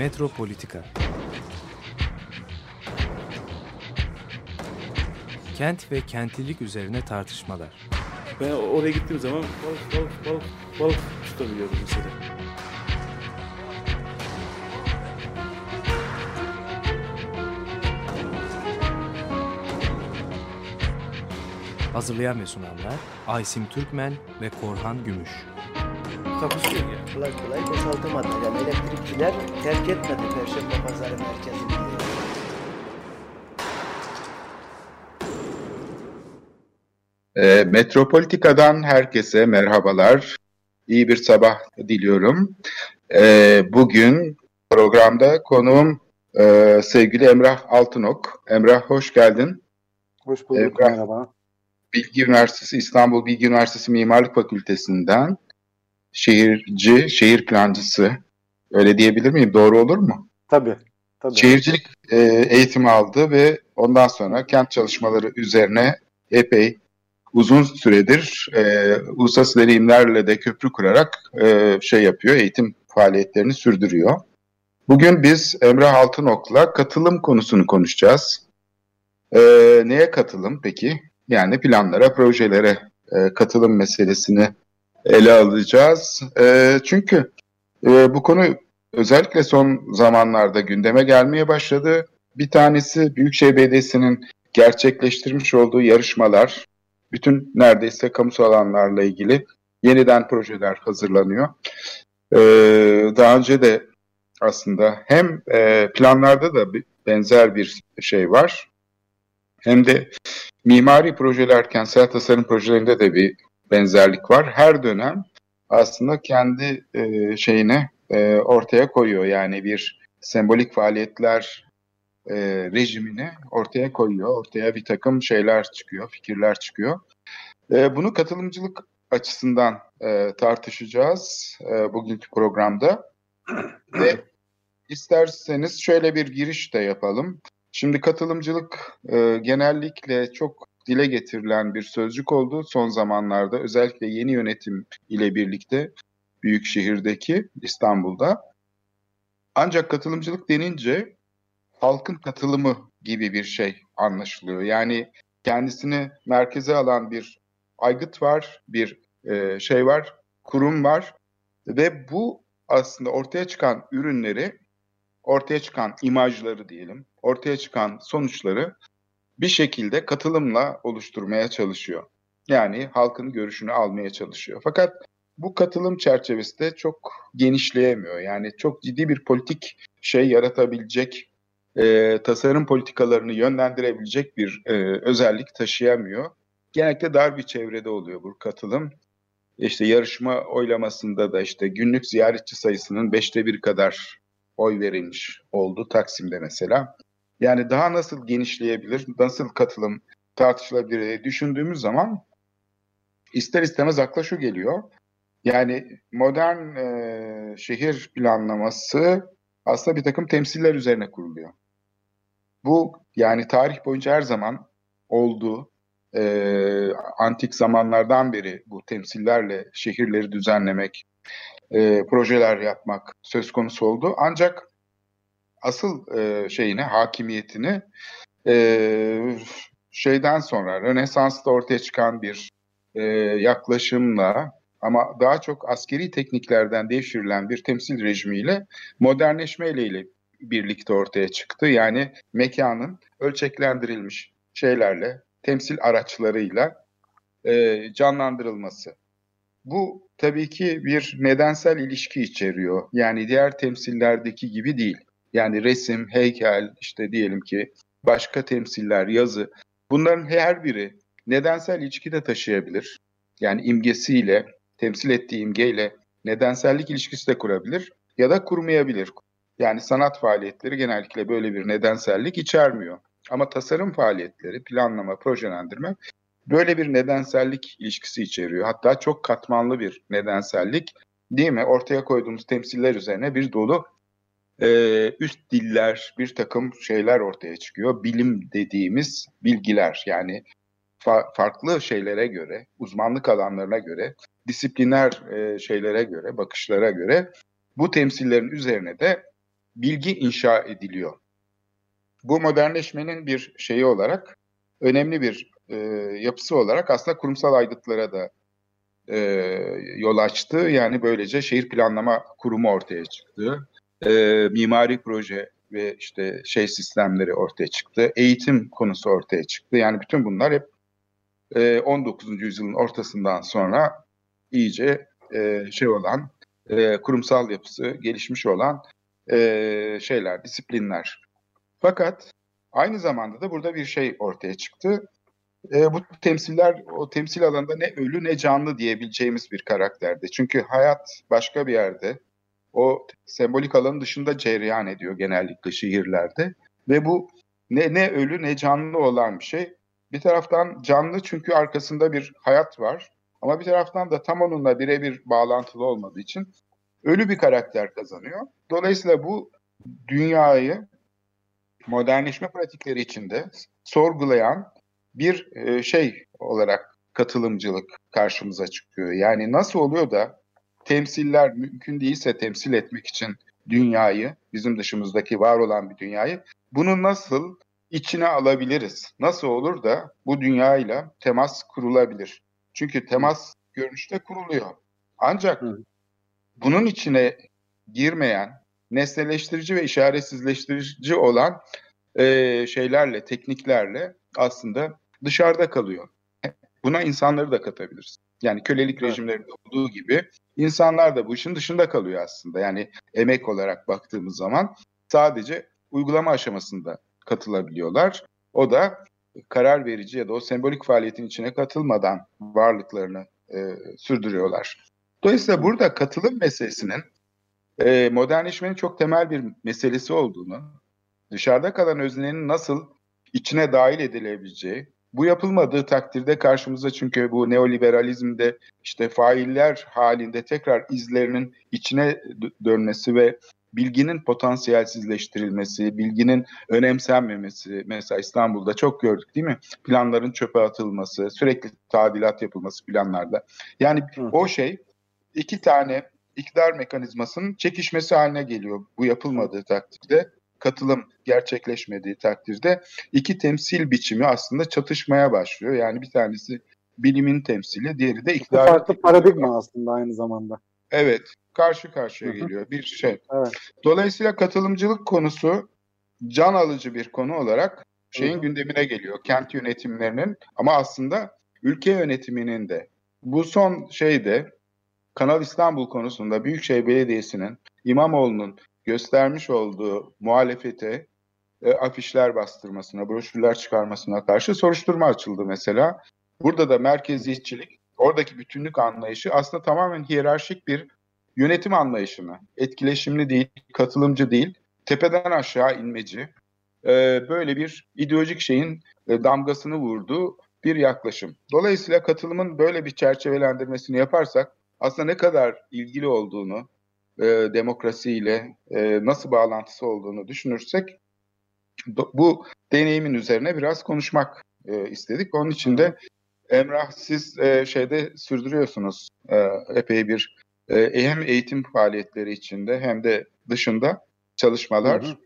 Metropolitika Kent ve kentlilik üzerine tartışmalar. Ben oraya gittiğim zaman balık balık balık balık tutabiliyorum mesela. Hazırlayan ve sunanlar Aysim Türkmen ve Korhan Gümüş. Takusuyor ya. Kolay kolay boşaltamadı. Yani elektrikçiler terk etmedi Perşembe Pazarı merkezini. E, Metropolitika'dan herkese merhabalar. İyi bir sabah diliyorum. E, bugün programda konuğum e, sevgili Emrah Altınok. Emrah hoş geldin. Hoş bulduk, Evet. merhaba. Bilgi Üniversitesi, İstanbul Bilgi Üniversitesi Mimarlık Fakültesinden şehirci, şehir plancısı. Öyle diyebilir miyim? Doğru olur mu? Tabii, tabii. Şehircilik e, eğitimi aldı ve ondan sonra kent çalışmaları üzerine epey uzun süredir e, uluslararası deneyimlerle de köprü kurarak e, şey yapıyor, eğitim faaliyetlerini sürdürüyor. Bugün biz Emrah Altınok'la katılım konusunu konuşacağız. E, neye katılım peki? Yani planlara, projelere e, katılım meselesini ele alacağız. E, çünkü e, bu konu özellikle son zamanlarda gündeme gelmeye başladı. Bir tanesi Büyükşehir Belediyesi'nin gerçekleştirmiş olduğu yarışmalar, bütün neredeyse kamusal alanlarla ilgili yeniden projeler hazırlanıyor. Ee, daha önce de aslında hem e, planlarda da bir, benzer bir şey var, hem de mimari projeler, kentsel tasarım projelerinde de bir benzerlik var. Her dönem aslında kendi e, şeyine e, ortaya koyuyor. Yani bir sembolik faaliyetler e, rejimini ortaya koyuyor. Ortaya bir takım şeyler çıkıyor, fikirler çıkıyor. E, bunu katılımcılık açısından e, tartışacağız e, bugünkü programda. Ve isterseniz şöyle bir giriş de yapalım. Şimdi katılımcılık e, genellikle çok dile getirilen bir sözcük oldu son zamanlarda. Özellikle yeni yönetim ile birlikte büyük şehirdeki İstanbul'da. Ancak katılımcılık denince halkın katılımı gibi bir şey anlaşılıyor. Yani kendisini merkeze alan bir aygıt var, bir e, şey var, kurum var ve bu aslında ortaya çıkan ürünleri, ortaya çıkan imajları diyelim, ortaya çıkan sonuçları bir şekilde katılımla oluşturmaya çalışıyor. Yani halkın görüşünü almaya çalışıyor. Fakat bu katılım çerçevesi de çok genişleyemiyor. Yani çok ciddi bir politik şey yaratabilecek, e, tasarım politikalarını yönlendirebilecek bir e, özellik taşıyamıyor. Genellikle dar bir çevrede oluyor bu katılım. İşte yarışma oylamasında da işte günlük ziyaretçi sayısının beşte bir kadar oy verilmiş oldu Taksim'de mesela. Yani daha nasıl genişleyebilir, nasıl katılım tartışılabilir diye düşündüğümüz zaman ister istemez akla şu geliyor. Yani modern e, şehir planlaması aslında bir takım temsiller üzerine kuruluyor. Bu yani tarih boyunca her zaman olduğu e, antik zamanlardan beri bu temsillerle şehirleri düzenlemek, e, projeler yapmak söz konusu oldu. Ancak asıl e, şeyine, hakimiyetini e, şeyden sonra Rönesans'ta ortaya çıkan bir e, yaklaşımla ama daha çok askeri tekniklerden devşirilen bir temsil rejimiyle modernleşmeyle ile birlikte ortaya çıktı. Yani mekanın ölçeklendirilmiş şeylerle, temsil araçlarıyla e, canlandırılması. Bu tabii ki bir nedensel ilişki içeriyor. Yani diğer temsillerdeki gibi değil. Yani resim, heykel, işte diyelim ki başka temsiller, yazı. Bunların her biri nedensel ilişki de taşıyabilir. Yani imgesiyle, temsil ettiği imgeyle nedensellik ilişkisi de kurabilir ya da kurmayabilir. Yani sanat faaliyetleri genellikle böyle bir nedensellik içermiyor. Ama tasarım faaliyetleri, planlama, projelendirme böyle bir nedensellik ilişkisi içeriyor. Hatta çok katmanlı bir nedensellik değil mi? Ortaya koyduğumuz temsiller üzerine bir dolu e, üst diller, bir takım şeyler ortaya çıkıyor. Bilim dediğimiz bilgiler yani fa- farklı şeylere göre, uzmanlık alanlarına göre, disipliner e, şeylere göre, bakışlara göre bu temsillerin üzerine de bilgi inşa ediliyor. Bu modernleşmenin bir şeyi olarak, önemli bir e, yapısı olarak aslında kurumsal aygıtlara da e, yol açtı. Yani böylece şehir planlama kurumu ortaya çıktı. E, mimari proje ve işte şey sistemleri ortaya çıktı. Eğitim konusu ortaya çıktı. Yani bütün bunlar hep e, 19. yüzyılın ortasından sonra iyice e, şey olan, e, kurumsal yapısı gelişmiş olan e, şeyler, disiplinler. Fakat aynı zamanda da burada bir şey ortaya çıktı. E, bu temsiller, o temsil alanında ne ölü ne canlı diyebileceğimiz bir karakterdi. Çünkü hayat başka bir yerde, o sembolik alanın dışında cereyan ediyor genellikle şehirlerde. Ve bu ne, ne ölü ne canlı olan bir şey. Bir taraftan canlı çünkü arkasında bir hayat var. Ama bir taraftan da tam onunla birebir bağlantılı olmadığı için ölü bir karakter kazanıyor. Dolayısıyla bu dünyayı modernleşme pratikleri içinde sorgulayan bir e, şey olarak katılımcılık karşımıza çıkıyor. Yani nasıl oluyor da temsiller mümkün değilse temsil etmek için dünyayı, bizim dışımızdaki var olan bir dünyayı, bunu nasıl içine alabiliriz? Nasıl olur da bu dünyayla temas kurulabilir? Çünkü temas görünüşte kuruluyor. Ancak bunun içine girmeyen, nesneleştirici ve işaretsizleştirici olan e, şeylerle, tekniklerle aslında dışarıda kalıyor. Buna insanları da katabiliriz. Yani kölelik evet. rejimlerinde olduğu gibi insanlar da bu işin dışında kalıyor aslında. Yani emek olarak baktığımız zaman sadece uygulama aşamasında katılabiliyorlar. O da karar verici ya da o sembolik faaliyetin içine katılmadan varlıklarını e, sürdürüyorlar. Dolayısıyla burada katılım meselesinin e, modernleşmenin çok temel bir meselesi olduğunu, dışarıda kalan öznenin nasıl içine dahil edilebileceği, bu yapılmadığı takdirde karşımıza çünkü bu neoliberalizmde işte failler halinde tekrar izlerinin içine dönmesi ve bilginin potansiyelsizleştirilmesi, bilginin önemsenmemesi mesela İstanbul'da çok gördük değil mi? Planların çöpe atılması, sürekli tadilat yapılması planlarda. Yani Hı. o şey iki tane iktidar mekanizmasının çekişmesi haline geliyor bu yapılmadığı takdirde katılım gerçekleşmediği takdirde iki temsil biçimi aslında çatışmaya başlıyor. Yani bir tanesi bilimin temsili, diğeri de iktidar. Farklı paradigma aslında aynı zamanda. Evet, karşı karşıya geliyor bir şey. Evet. Dolayısıyla katılımcılık konusu can alıcı bir konu olarak şeyin Hı-hı. gündemine geliyor. Kent yönetimlerinin ama aslında ülke yönetiminin de. Bu son şeyde Kanal İstanbul konusunda Büyükşehir Belediyesi'nin İmamoğlu'nun göstermiş olduğu muhalefete e, afişler bastırmasına, broşürler çıkarmasına karşı soruşturma açıldı mesela. Burada da merkeziyetçilik, oradaki bütünlük anlayışı aslında tamamen hiyerarşik bir yönetim anlayışını, etkileşimli değil, katılımcı değil, tepeden aşağı inmeci, e, böyle bir ideolojik şeyin e, damgasını vurduğu bir yaklaşım. Dolayısıyla katılımın böyle bir çerçevelendirmesini yaparsak aslında ne kadar ilgili olduğunu, e, demokrasiyle e, nasıl bağlantısı olduğunu düşünürsek bu deneyimin üzerine biraz konuşmak e, istedik. Onun için de Emrah siz e, şeyde sürdürüyorsunuz e, epey bir e, hem eğitim faaliyetleri içinde hem de dışında çalışmalar. Hı hı.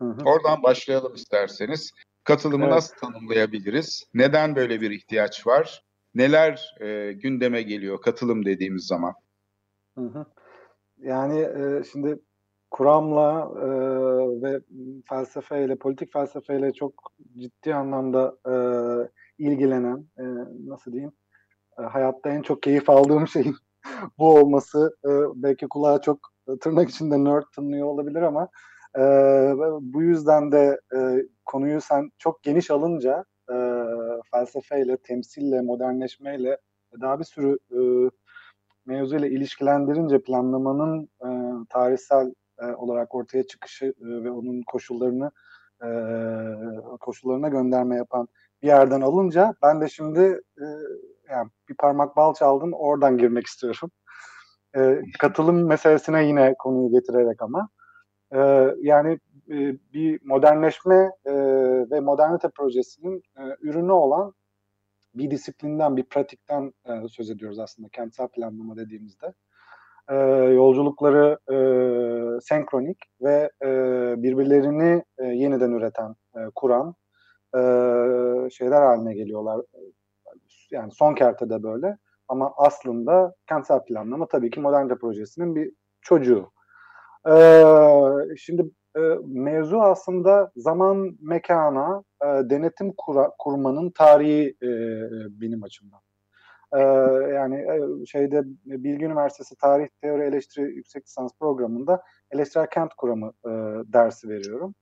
Hı hı. Oradan başlayalım isterseniz. Katılımı evet. nasıl tanımlayabiliriz? Neden böyle bir ihtiyaç var? Neler e, gündeme geliyor katılım dediğimiz zaman? Hı hı. Yani e, şimdi kuramla e, ve felsefeyle, politik felsefeyle çok ciddi anlamda e, ilgilenen, e, nasıl diyeyim, e, hayatta en çok keyif aldığım şeyin bu olması e, belki kulağa çok e, tırnak içinde nerd tınlıyor olabilir ama e, bu yüzden de e, konuyu sen çok geniş alınca e, felsefeyle, temsille, modernleşmeyle daha bir sürü e, mevzuyla ilişkilendirince planlamanın e, tarihsel e, olarak ortaya çıkışı e, ve onun koşullarını e, koşullarına gönderme yapan bir yerden alınca ben de şimdi e, yani bir parmak bal çaldım oradan girmek istiyorum. E, katılım meselesine yine konuyu getirerek ama e, yani e, bir modernleşme e, ve modernite projesinin e, ürünü olan bir disiplinden, bir pratikten e, söz ediyoruz aslında kentsel planlama dediğimizde. e, yolculukları e, senkronik ve e, birbirlerini e, yeniden üreten, e, kuran e, şeyler haline geliyorlar. Yani son kertede böyle ama aslında kentsel planlama tabii ki modernite projesinin bir çocuğu. E, şimdi e, mevzu aslında zaman mekana e, denetim kura, kurmanın tarihi e, benim açımdan. E, yani e, şeyde Bilgi Üniversitesi Tarih Teori Eleştiri Yüksek Lisans Programı'nda eleştirel kent kuramı e, dersi veriyorum.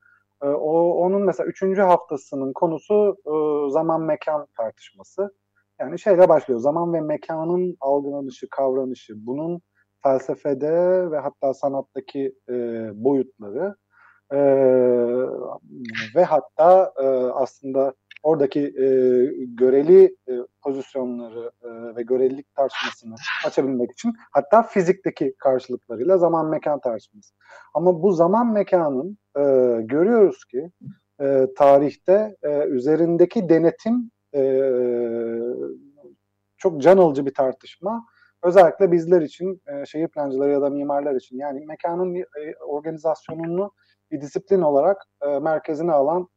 E, o onun mesela üçüncü haftasının konusu e, zaman mekan tartışması. Yani şeyle başlıyor. Zaman ve mekanın algılanışı, kavranışı, bunun felsefede ve hatta sanattaki e, boyutları e, ve hatta e, aslında oradaki e, göreli e, pozisyonları e, ve görelilik tartışmasını açabilmek için hatta fizikteki karşılıklarıyla zaman mekan tartışması. Ama bu zaman mekanın e, görüyoruz ki e, tarihte e, üzerindeki denetim e, çok can alıcı bir tartışma. Özellikle bizler için, e, şehir plancıları ya da mimarlar için yani mekanın e, organizasyonunu bir disiplin olarak e, merkezine alan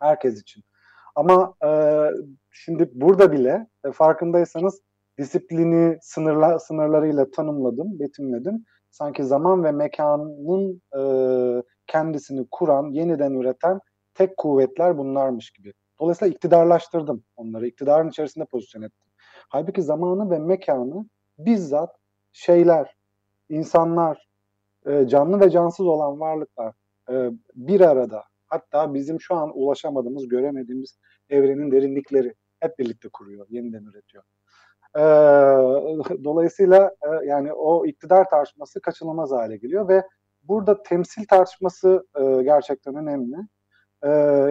herkes için. Ama e, şimdi burada bile e, farkındaysanız disiplini sınırla, sınırlarıyla tanımladım, betimledim. Sanki zaman ve mekanın e, kendisini kuran, yeniden üreten tek kuvvetler bunlarmış gibi. Dolayısıyla iktidarlaştırdım onları, iktidarın içerisinde pozisyon ettim. Halbuki zamanı ve mekanı bizzat şeyler, insanlar, e, canlı ve cansız olan varlıklar e, bir arada hatta bizim şu an ulaşamadığımız, göremediğimiz evrenin derinlikleri hep birlikte kuruyor, yeniden üretiyor. E, dolayısıyla e, yani o iktidar tartışması kaçınılmaz hale geliyor ve burada temsil tartışması gerçekten önemli.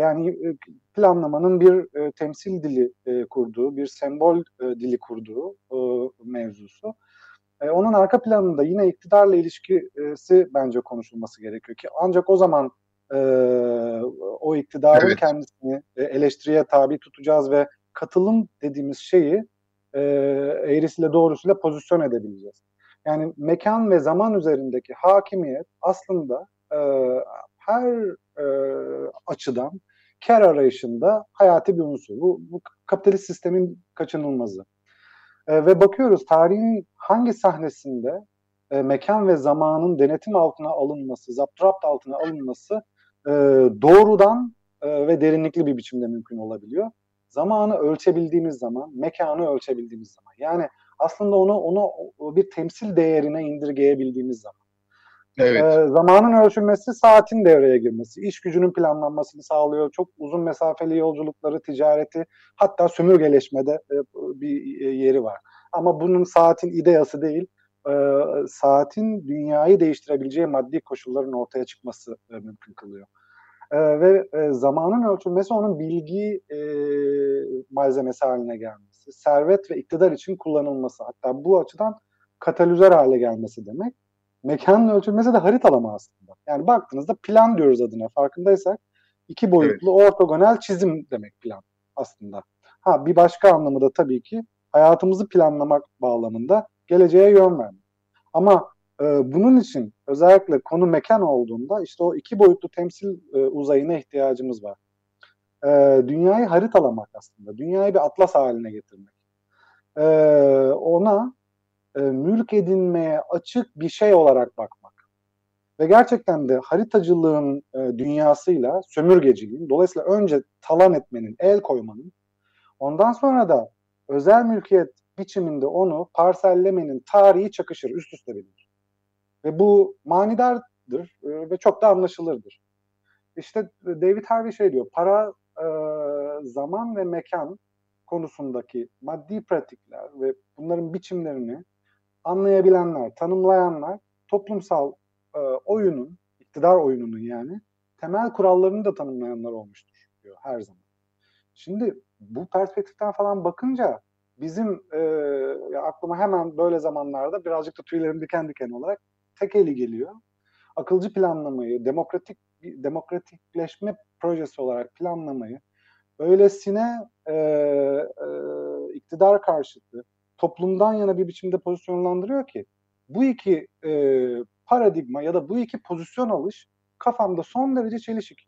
Yani planlamanın bir temsil dili kurduğu, bir sembol dili kurduğu mevzusu. E, onun arka planında yine iktidarla ilişkisi bence konuşulması gerekiyor ki ancak o zaman e, o iktidarın evet. kendisini e, eleştiriye tabi tutacağız ve katılım dediğimiz şeyi e, eğrisiyle doğrusuyla pozisyon edebileceğiz. Yani mekan ve zaman üzerindeki hakimiyet aslında e, her e, açıdan kar arayışında hayati bir unsur. Bu, bu kapitalist sistemin kaçınılmazı. E, ve bakıyoruz tarihin hangi sahnesinde e, mekan ve zamanın denetim altına alınması, zaptrapt altına alınması e, doğrudan e, ve derinlikli bir biçimde mümkün olabiliyor. Zamanı ölçebildiğimiz zaman, mekanı ölçebildiğimiz zaman. Yani aslında onu onu bir temsil değerine indirgeyebildiğimiz zaman. Evet. E, zamanın ölçülmesi, saatin devreye girmesi, iş gücünün planlanmasını sağlıyor. Çok uzun mesafeli yolculukları, ticareti, hatta sömürgeleşmede e, bir e, yeri var. Ama bunun saatin ideyası değil, e, saatin dünyayı değiştirebileceği maddi koşulların ortaya çıkması e, mümkün kılıyor. E, ve e, zamanın ölçülmesi onun bilgi e, malzemesi haline gelmesi, servet ve iktidar için kullanılması, hatta bu açıdan katalizör hale gelmesi demek mekanın ölçülmesi de haritalama aslında. Yani baktığınızda plan diyoruz adına farkındaysak iki boyutlu evet. ortogonal çizim demek plan aslında. Ha bir başka anlamı da tabii ki hayatımızı planlamak bağlamında geleceğe yön vermek. Ama e, bunun için özellikle konu mekan olduğunda işte o iki boyutlu temsil e, uzayına ihtiyacımız var. E, dünyayı haritalamak aslında. Dünyayı bir atlas haline getirmek. E, ona e, mülk edinmeye açık bir şey olarak bakmak. Ve gerçekten de haritacılığın e, dünyasıyla sömürgeciliğin, dolayısıyla önce talan etmenin, el koymanın, ondan sonra da özel mülkiyet biçiminde onu parsellemenin tarihi çakışır, üst üste bilinir. Ve bu manidardır e, ve çok da anlaşılırdır. İşte David Harvey şey diyor, para, zaman ve mekan konusundaki maddi pratikler ve bunların biçimlerini anlayabilenler, tanımlayanlar toplumsal e, oyunun, iktidar oyununun yani temel kurallarını da tanımlayanlar olmuştur diyor her zaman. Şimdi bu perspektiften falan bakınca bizim e, aklıma hemen böyle zamanlarda birazcık da tüylerim diken diken olarak tek eli geliyor. Akılcı planlamayı, demokratik demokratikleşme projesi olarak planlamayı öylesine e, e, iktidar karşıtı, toplumdan yana bir biçimde pozisyonlandırıyor ki bu iki e, paradigma ya da bu iki pozisyon alış kafamda son derece çelişik.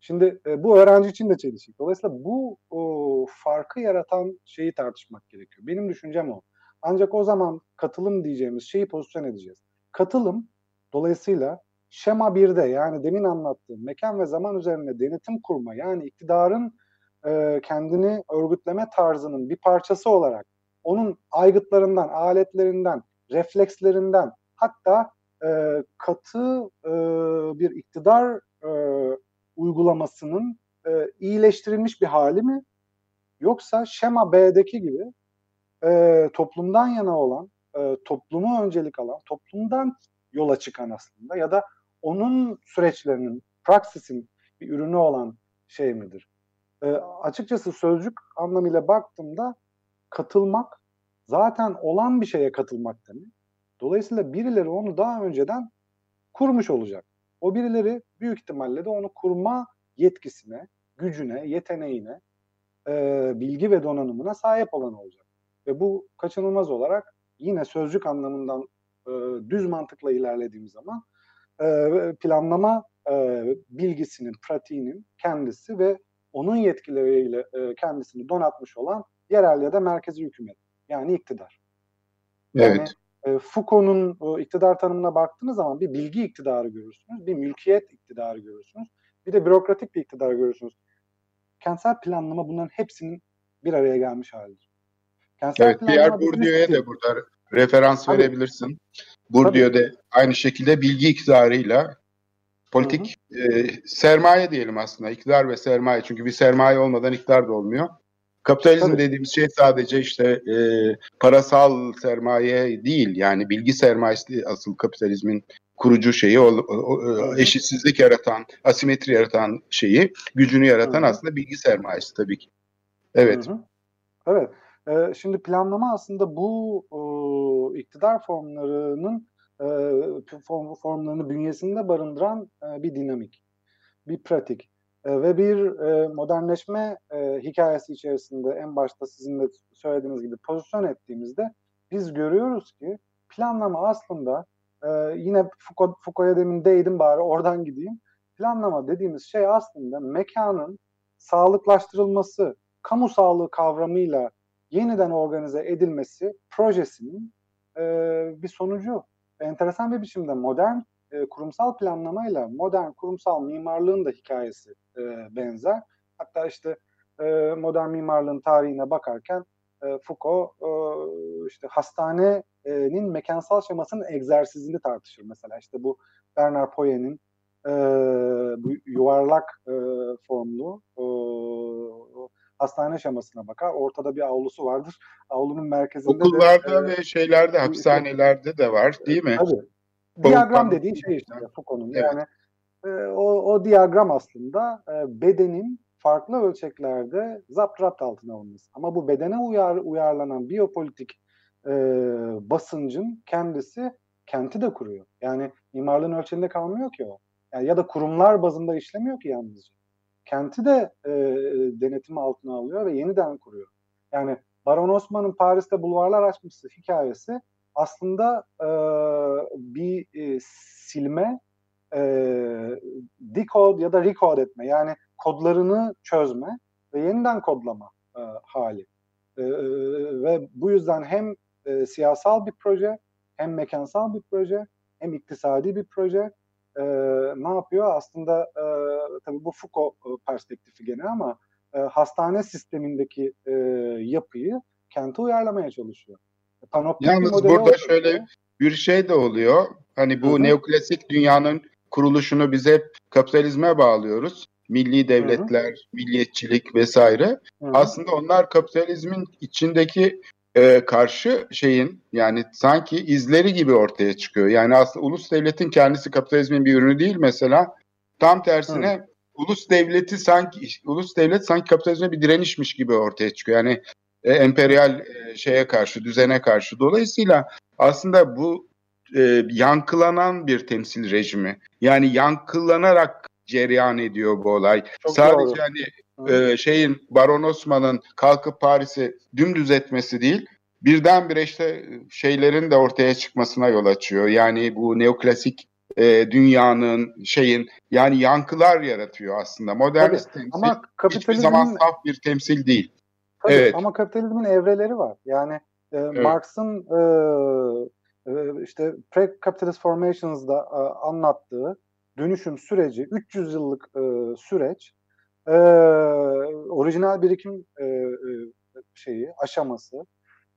Şimdi e, bu öğrenci için de çelişik. Dolayısıyla bu o, farkı yaratan şeyi tartışmak gerekiyor. Benim düşüncem o. Ancak o zaman katılım diyeceğimiz şeyi pozisyon edeceğiz. Katılım dolayısıyla şema 1'de yani demin anlattığım mekan ve zaman üzerine denetim kurma yani iktidarın e, kendini örgütleme tarzının bir parçası olarak onun aygıtlarından, aletlerinden, reflekslerinden hatta e, katı e, bir iktidar e, uygulamasının e, iyileştirilmiş bir hali mi? Yoksa şema B'deki gibi e, toplumdan yana olan, e, toplumu öncelik alan, toplumdan yola çıkan aslında ya da onun süreçlerinin, praksisin bir ürünü olan şey midir? E, açıkçası sözcük anlamıyla baktığımda katılmak zaten olan bir şeye katılmak demek. Dolayısıyla birileri onu daha önceden kurmuş olacak. O birileri büyük ihtimalle de onu kurma yetkisine, gücüne, yeteneğine, e, bilgi ve donanımına sahip olan olacak. Ve bu kaçınılmaz olarak yine sözcük anlamından e, düz mantıkla ilerlediğim zaman e, planlama e, bilgisinin, pratiğinin kendisi ve onun yetkileriyle e, kendisini donatmış olan yerel ya da merkezi hükümet. Yani iktidar. Evet. Yani e, Foucault'un e, iktidar tanımına baktığınız zaman bir bilgi iktidarı görürsünüz, bir mülkiyet iktidarı görürsünüz, bir de bürokratik bir iktidar görürsünüz. Kentsel planlama bunların hepsinin bir araya gelmiş halidir. Kentsel evet, Pierre Bourdieu'ya da burada referans Tabii. verebilirsin. Bourdieu de aynı şekilde bilgi iktidarıyla politik e, sermaye diyelim aslında. iktidar ve sermaye. Çünkü bir sermaye olmadan iktidar da olmuyor. Kapitalizm Tabii. dediğimiz şey sadece işte e, parasal sermaye değil. Yani bilgi sermayesi asıl kapitalizmin kurucu şeyi, o, o, eşitsizlik yaratan, asimetri yaratan şeyi, gücünü yaratan Hı-hı. aslında bilgi sermayesi tabii ki. Evet. Hı-hı. Evet. Ee, şimdi planlama aslında bu e, iktidar formlarının e, form, formlarını bünyesinde barındıran e, bir dinamik, bir pratik e, ve bir e, modernleşme e, hikayesi içerisinde en başta sizin de söylediğiniz gibi pozisyon ettiğimizde biz görüyoruz ki planlama aslında e, yine Foucault, Foucault'a demin değdim bari oradan gideyim. Planlama dediğimiz şey aslında mekanın sağlıklaştırılması, kamu sağlığı kavramıyla yeniden organize edilmesi projesinin e, bir sonucu. Enteresan bir biçimde modern e, kurumsal planlamayla modern kurumsal mimarlığın da hikayesi e, benzer. Hatta işte e, modern mimarlığın tarihine bakarken e, Foucault e, işte hastanenin mekansal şemasının egzersizini tartışır mesela. işte bu Bernard Poyen'in e, bu yuvarlak e, formlu e, hastane şemasına bakar. Ortada bir avlusu vardır. Avlunun merkezinde Okullarda de, ve şeylerde, hapishanelerde de var değil mi? Tabii. Diyagram dediğin şey işte Foucault'un. Evet. Yani e, o, o diyagram aslında e, bedenin farklı ölçeklerde zapt rapt altına alınması. Ama bu bedene uyar, uyarlanan biyopolitik e, basıncın kendisi kenti de kuruyor. Yani mimarlığın ölçeğinde kalmıyor ki o. Yani ya da kurumlar bazında işlemiyor ki yalnızca. Kenti de e, denetim altına alıyor ve yeniden kuruyor. Yani Baron Osman'ın Paris'te bulvarlar açması hikayesi aslında e, bir e, silme, e, decode ya da recode etme yani kodlarını çözme ve yeniden kodlama e, hali. E, ve bu yüzden hem e, siyasal bir proje, hem mekansal bir proje, hem iktisadi bir proje. E, ne yapıyor? Aslında e, tabii bu Foucault e, perspektifi gene ama e, hastane sistemindeki e, yapıyı kente uyarlamaya çalışıyor. Panoptik Yalnız burada şöyle bir şey de oluyor. Hani bu Hı-hı. neoklasik dünyanın kuruluşunu biz hep kapitalizme bağlıyoruz. Milli devletler, Hı-hı. milliyetçilik vesaire. Hı-hı. Aslında onlar kapitalizmin içindeki e, karşı şeyin yani sanki izleri gibi ortaya çıkıyor. Yani aslında ulus devletin kendisi kapitalizmin bir ürünü değil mesela. Tam tersine Hı. ulus devleti sanki ulus devlet sanki kapitalizme bir direnişmiş gibi ortaya çıkıyor. Yani e, emperyal e, şeye karşı, düzene karşı. Dolayısıyla aslında bu e, yankılanan bir temsil rejimi. Yani yankılanarak cereyan ediyor bu olay. Çok Sadece doğru. hani e, şeyin Baron Osman'ın kalkıp Paris'i dümdüz etmesi değil, birdenbire işte şeylerin de ortaya çıkmasına yol açıyor. Yani bu neoklasik e, dünyanın şeyin yani yankılar yaratıyor aslında. Modernist Tabii, temsil ama hiçbir zaman saf bir temsil değil. Tabii, Evet. Ama kapitalizmin evreleri var. Yani e, Marx'ın e, e, işte Pre-Capitalist Formations'da e, anlattığı dönüşüm süreci, 300 yıllık e, süreç, e, orijinal birikim e, e, şeyi, aşaması,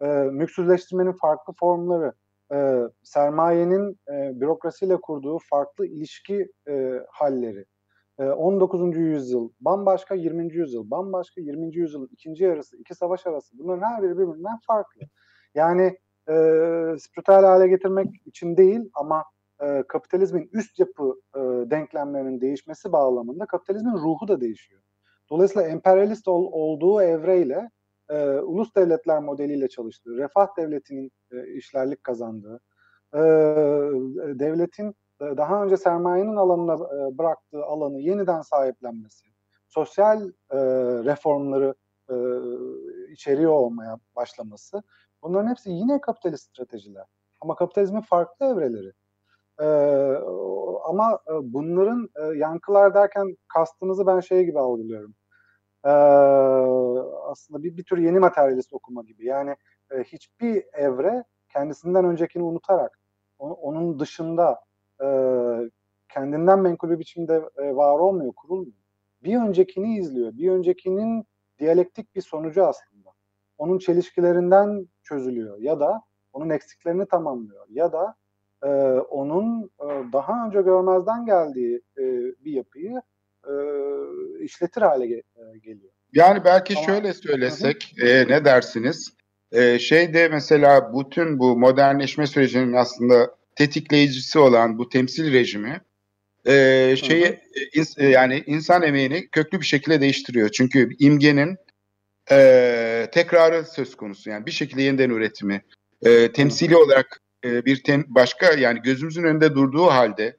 e, mülksüzleştirmenin farklı formları, e, sermayenin e, bürokrasiyle kurduğu farklı ilişki e, halleri, 19. yüzyıl bambaşka, 20. yüzyıl bambaşka, 20. yüzyılın ikinci yarısı, iki savaş arası bunların her biri birbirinden farklı. Yani e, spiritüel hale getirmek için değil ama e, kapitalizmin üst yapı e, denklemlerinin değişmesi bağlamında kapitalizmin ruhu da değişiyor. Dolayısıyla emperyalist ol, olduğu evreyle e, ulus devletler modeliyle çalıştığı, refah devletinin e, işlerlik kazandığı, e, devletin daha önce sermayenin alanına e, bıraktığı alanı yeniden sahiplenmesi, sosyal e, reformları e, içeriyor olmaya başlaması bunların hepsi yine kapitalist stratejiler. Ama kapitalizmin farklı evreleri. E, ama e, bunların e, yankılar derken kastınızı ben şey gibi algılıyorum. E, aslında bir, bir tür yeni materyalist okuma gibi. Yani e, hiçbir evre kendisinden öncekini unutarak onun dışında e, kendinden menkul bir biçimde e, var olmuyor, kurulmuyor. Bir öncekini izliyor. Bir öncekinin diyalektik bir sonucu aslında. Onun çelişkilerinden çözülüyor ya da onun eksiklerini tamamlıyor ya da e, onun e, daha önce görmezden geldiği e, bir yapıyı e, işletir hale ge- e, geliyor. Yani belki Ama- şöyle söylesek e, ne dersiniz? E, şeyde mesela bütün bu modernleşme sürecinin aslında tetikleyicisi olan bu temsil rejimi e, şeyi e, ins- e, yani insan emeğini köklü bir şekilde değiştiriyor. Çünkü imgenin e, tekrarı söz konusu. Yani bir şekilde yeniden üretimi. E, temsili olarak e, bir tem- başka yani gözümüzün önünde durduğu halde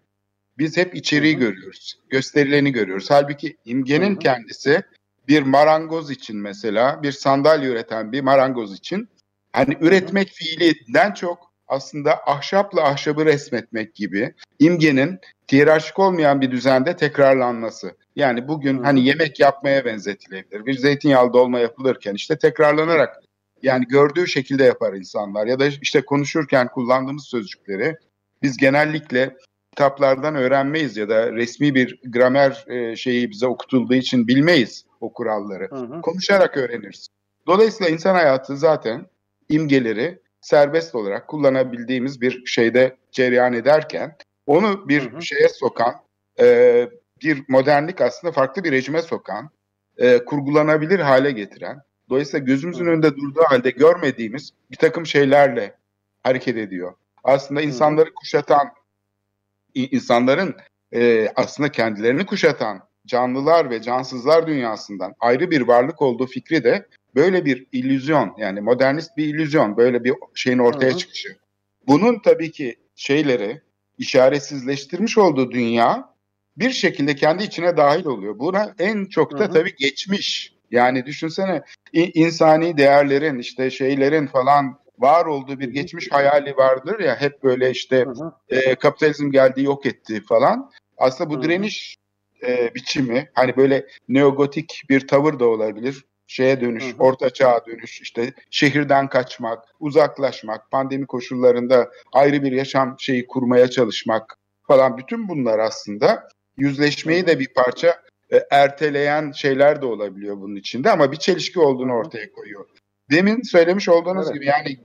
biz hep içeriği Hı hı. görüyoruz. Gösterileni görüyoruz. Halbuki imgenin Hı hı. kendisi bir marangoz için mesela bir sandalye üreten bir marangoz için hani üretmek fiilinden çok aslında ahşapla ahşabı resmetmek gibi imgenin hiyerarşik olmayan bir düzende tekrarlanması. Yani bugün Hı. hani yemek yapmaya benzetilebilir. Bir zeytinyağlı dolma yapılırken işte tekrarlanarak yani gördüğü şekilde yapar insanlar ya da işte konuşurken kullandığımız sözcükleri biz genellikle kitaplardan öğrenmeyiz ya da resmi bir gramer e, şeyi bize okutulduğu için bilmeyiz o kuralları. Hı hı. Konuşarak öğreniriz. Dolayısıyla insan hayatı zaten imgeleri serbest olarak kullanabildiğimiz bir şeyde cereyan ederken onu bir Hı hı. şeye sokan, e, bir modernlik aslında farklı bir rejime sokan, e, kurgulanabilir hale getiren, dolayısıyla gözümüzün Hı. önünde durduğu halde görmediğimiz bir takım şeylerle hareket ediyor. Aslında insanları kuşatan, insanların e, aslında kendilerini kuşatan canlılar ve cansızlar dünyasından ayrı bir varlık olduğu fikri de böyle bir illüzyon yani modernist bir illüzyon böyle bir şeyin ortaya Hı hı. çıkışı. Bunun tabii ki şeyleri işaretsizleştirmiş olduğu dünya bir şekilde kendi içine dahil oluyor. Buna en çok da Hı hı. tabii geçmiş. Yani düşünsene insani değerlerin işte şeylerin falan var olduğu bir geçmiş hayali vardır ya hep böyle işte e, kapitalizm geldi yok etti falan. Aslında bu Hı hı. direniş e, biçimi hani böyle neogotik bir tavır da olabilir. Şeye dönüş, Hı orta çağa dönüş, işte şehirden kaçmak, uzaklaşmak, pandemi koşullarında ayrı bir yaşam şeyi kurmaya çalışmak falan bütün bunlar aslında yüzleşmeyi de bir parça e, erteleyen şeyler de olabiliyor bunun içinde ama bir çelişki olduğunu ortaya koyuyor. Demin söylemiş olduğunuz Evet. gibi yani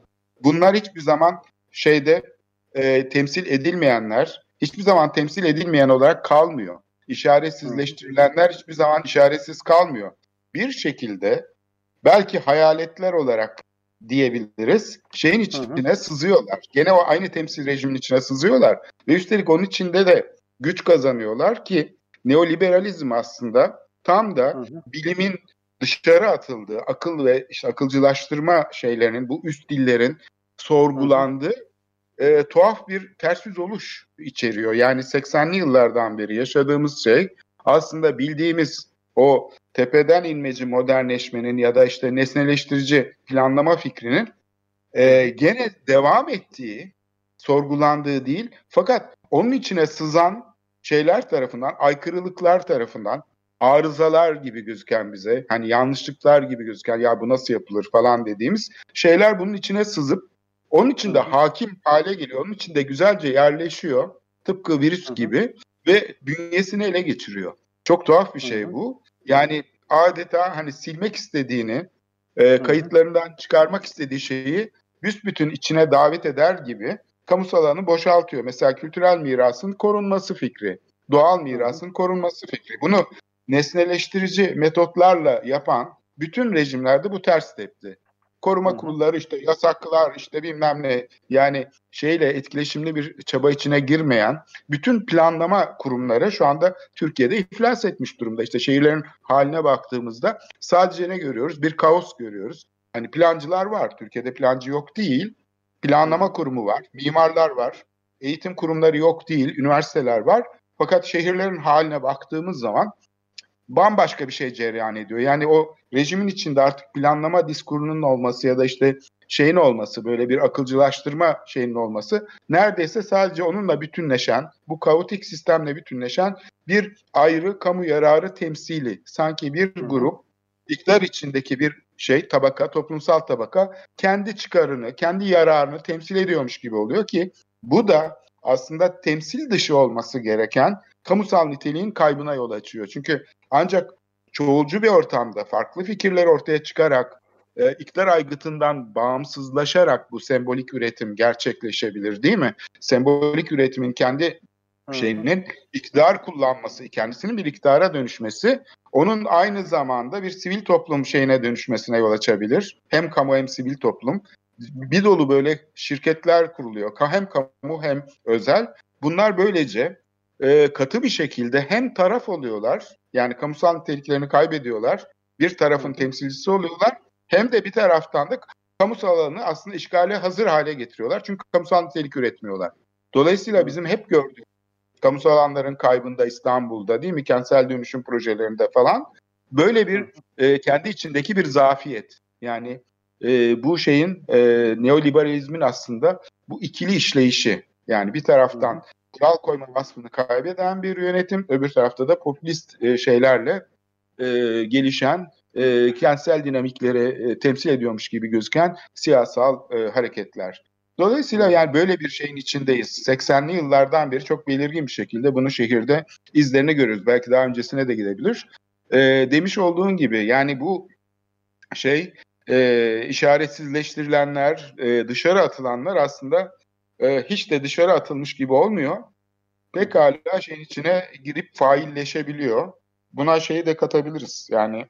bunlar hiçbir zaman şeyde e, temsil edilmeyenler hiçbir zaman temsil edilmeyen olarak kalmıyor. İşaretsizleştirilenler hiçbir zaman işaretsiz kalmıyor. Bir şekilde belki hayaletler olarak diyebiliriz. Şeyin içine sızıyorlar. Gene o aynı temsil rejimin içine sızıyorlar. Ve üstelik onun içinde de güç kazanıyorlar ki neoliberalizm aslında tam da Hı hı. bilimin dışarı atıldığı, akıl ve işte akılcılaştırma şeylerinin, bu üst dillerin sorgulandığı e, tuhaf bir ters yüz oluş içeriyor. Yani 80'li yıllardan beri yaşadığımız şey aslında bildiğimiz o tepeden inmeci modernleşmenin ya da işte nesneleştirici planlama fikrinin e, gene devam ettiği, sorgulandığı değil fakat onun içine sızan şeyler tarafından, aykırılıklar tarafından, arızalar gibi gözüken bize, hani yanlışlıklar gibi gözüken ya bu nasıl yapılır falan dediğimiz şeyler bunun içine sızıp onun içinde hakim hale geliyor. Onun içinde güzelce yerleşiyor. Tıpkı virüs gibi ve bünyesini ele geçiriyor. Çok tuhaf bir şey bu. Yani adeta hani silmek istediğini, e, kayıtlarından çıkarmak istediği şeyi büsbütün içine davet eder gibi kamusal alanı boşaltıyor. Mesela kültürel mirasın korunması fikri, doğal mirasın korunması fikri. Bunu nesneleştirici metotlarla yapan bütün rejimlerde bu ters tepti. Koruma kurulları işte yasaklar işte bilmem ne yani şeyle etkileşimli bir çaba içine girmeyen bütün planlama kurumları şu anda Türkiye'de iflas etmiş durumda. İşte şehirlerin haline baktığımızda sadece ne görüyoruz? Bir kaos görüyoruz. Hani plancılar var. Türkiye'de plancı yok değil. Planlama kurumu var. Mimarlar var. Eğitim kurumları yok değil. Üniversiteler var. Fakat şehirlerin haline baktığımız zaman bambaşka bir şey cereyan ediyor. Yani o rejimin içinde artık planlama diskurunun olması ya da işte şeyin olması böyle bir akılcılaştırma şeyinin olması neredeyse sadece onunla bütünleşen bu kaotik sistemle bütünleşen bir ayrı kamu yararı temsili sanki bir grup iktidar içindeki bir şey tabaka toplumsal tabaka kendi çıkarını kendi yararını temsil ediyormuş gibi oluyor ki bu da aslında temsil dışı olması gereken kamusal niteliğin kaybına yol açıyor. Çünkü ancak çoğulcu bir ortamda farklı fikirler ortaya çıkarak e, iktidar aygıtından bağımsızlaşarak bu sembolik üretim gerçekleşebilir değil mi? Sembolik üretimin kendi şeyinin iktidar kullanması, kendisinin bir iktidara dönüşmesi onun aynı zamanda bir sivil toplum şeyine dönüşmesine yol açabilir. Hem kamu hem sivil toplum. Bir dolu böyle şirketler kuruluyor. Hem kamu hem özel. Bunlar böylece e, katı bir şekilde hem taraf oluyorlar yani kamusal niteliklerini kaybediyorlar. Bir tarafın temsilcisi oluyorlar. Hem de bir taraftan da kamusal alanı aslında işgale hazır hale getiriyorlar. Çünkü kamusal nitelik üretmiyorlar. Dolayısıyla bizim hep gördüğümüz kamusal alanların kaybında İstanbul'da değil mi kentsel dönüşüm projelerinde falan böyle bir e, kendi içindeki bir zafiyet. Yani e, bu şeyin e, neoliberalizmin aslında bu ikili işleyişi. Yani bir taraftan kural koyma vasfını kaybeden bir yönetim, öbür tarafta da popülist e, şeylerle e, gelişen, e, kentsel dinamikleri e, temsil ediyormuş gibi gözüken siyasal e, hareketler. Dolayısıyla yani böyle bir şeyin içindeyiz. 80'li yıllardan beri çok belirgin bir şekilde bunu şehirde izlerini görüyoruz. Belki daha öncesine de gidebilir. E, demiş olduğun gibi yani bu şey e, işaretsizleştirilenler, e, dışarı atılanlar aslında e, hiç de dışarı atılmış gibi olmuyor. Pekala şeyin içine girip failleşebiliyor. Buna şeyi de katabiliriz. Yani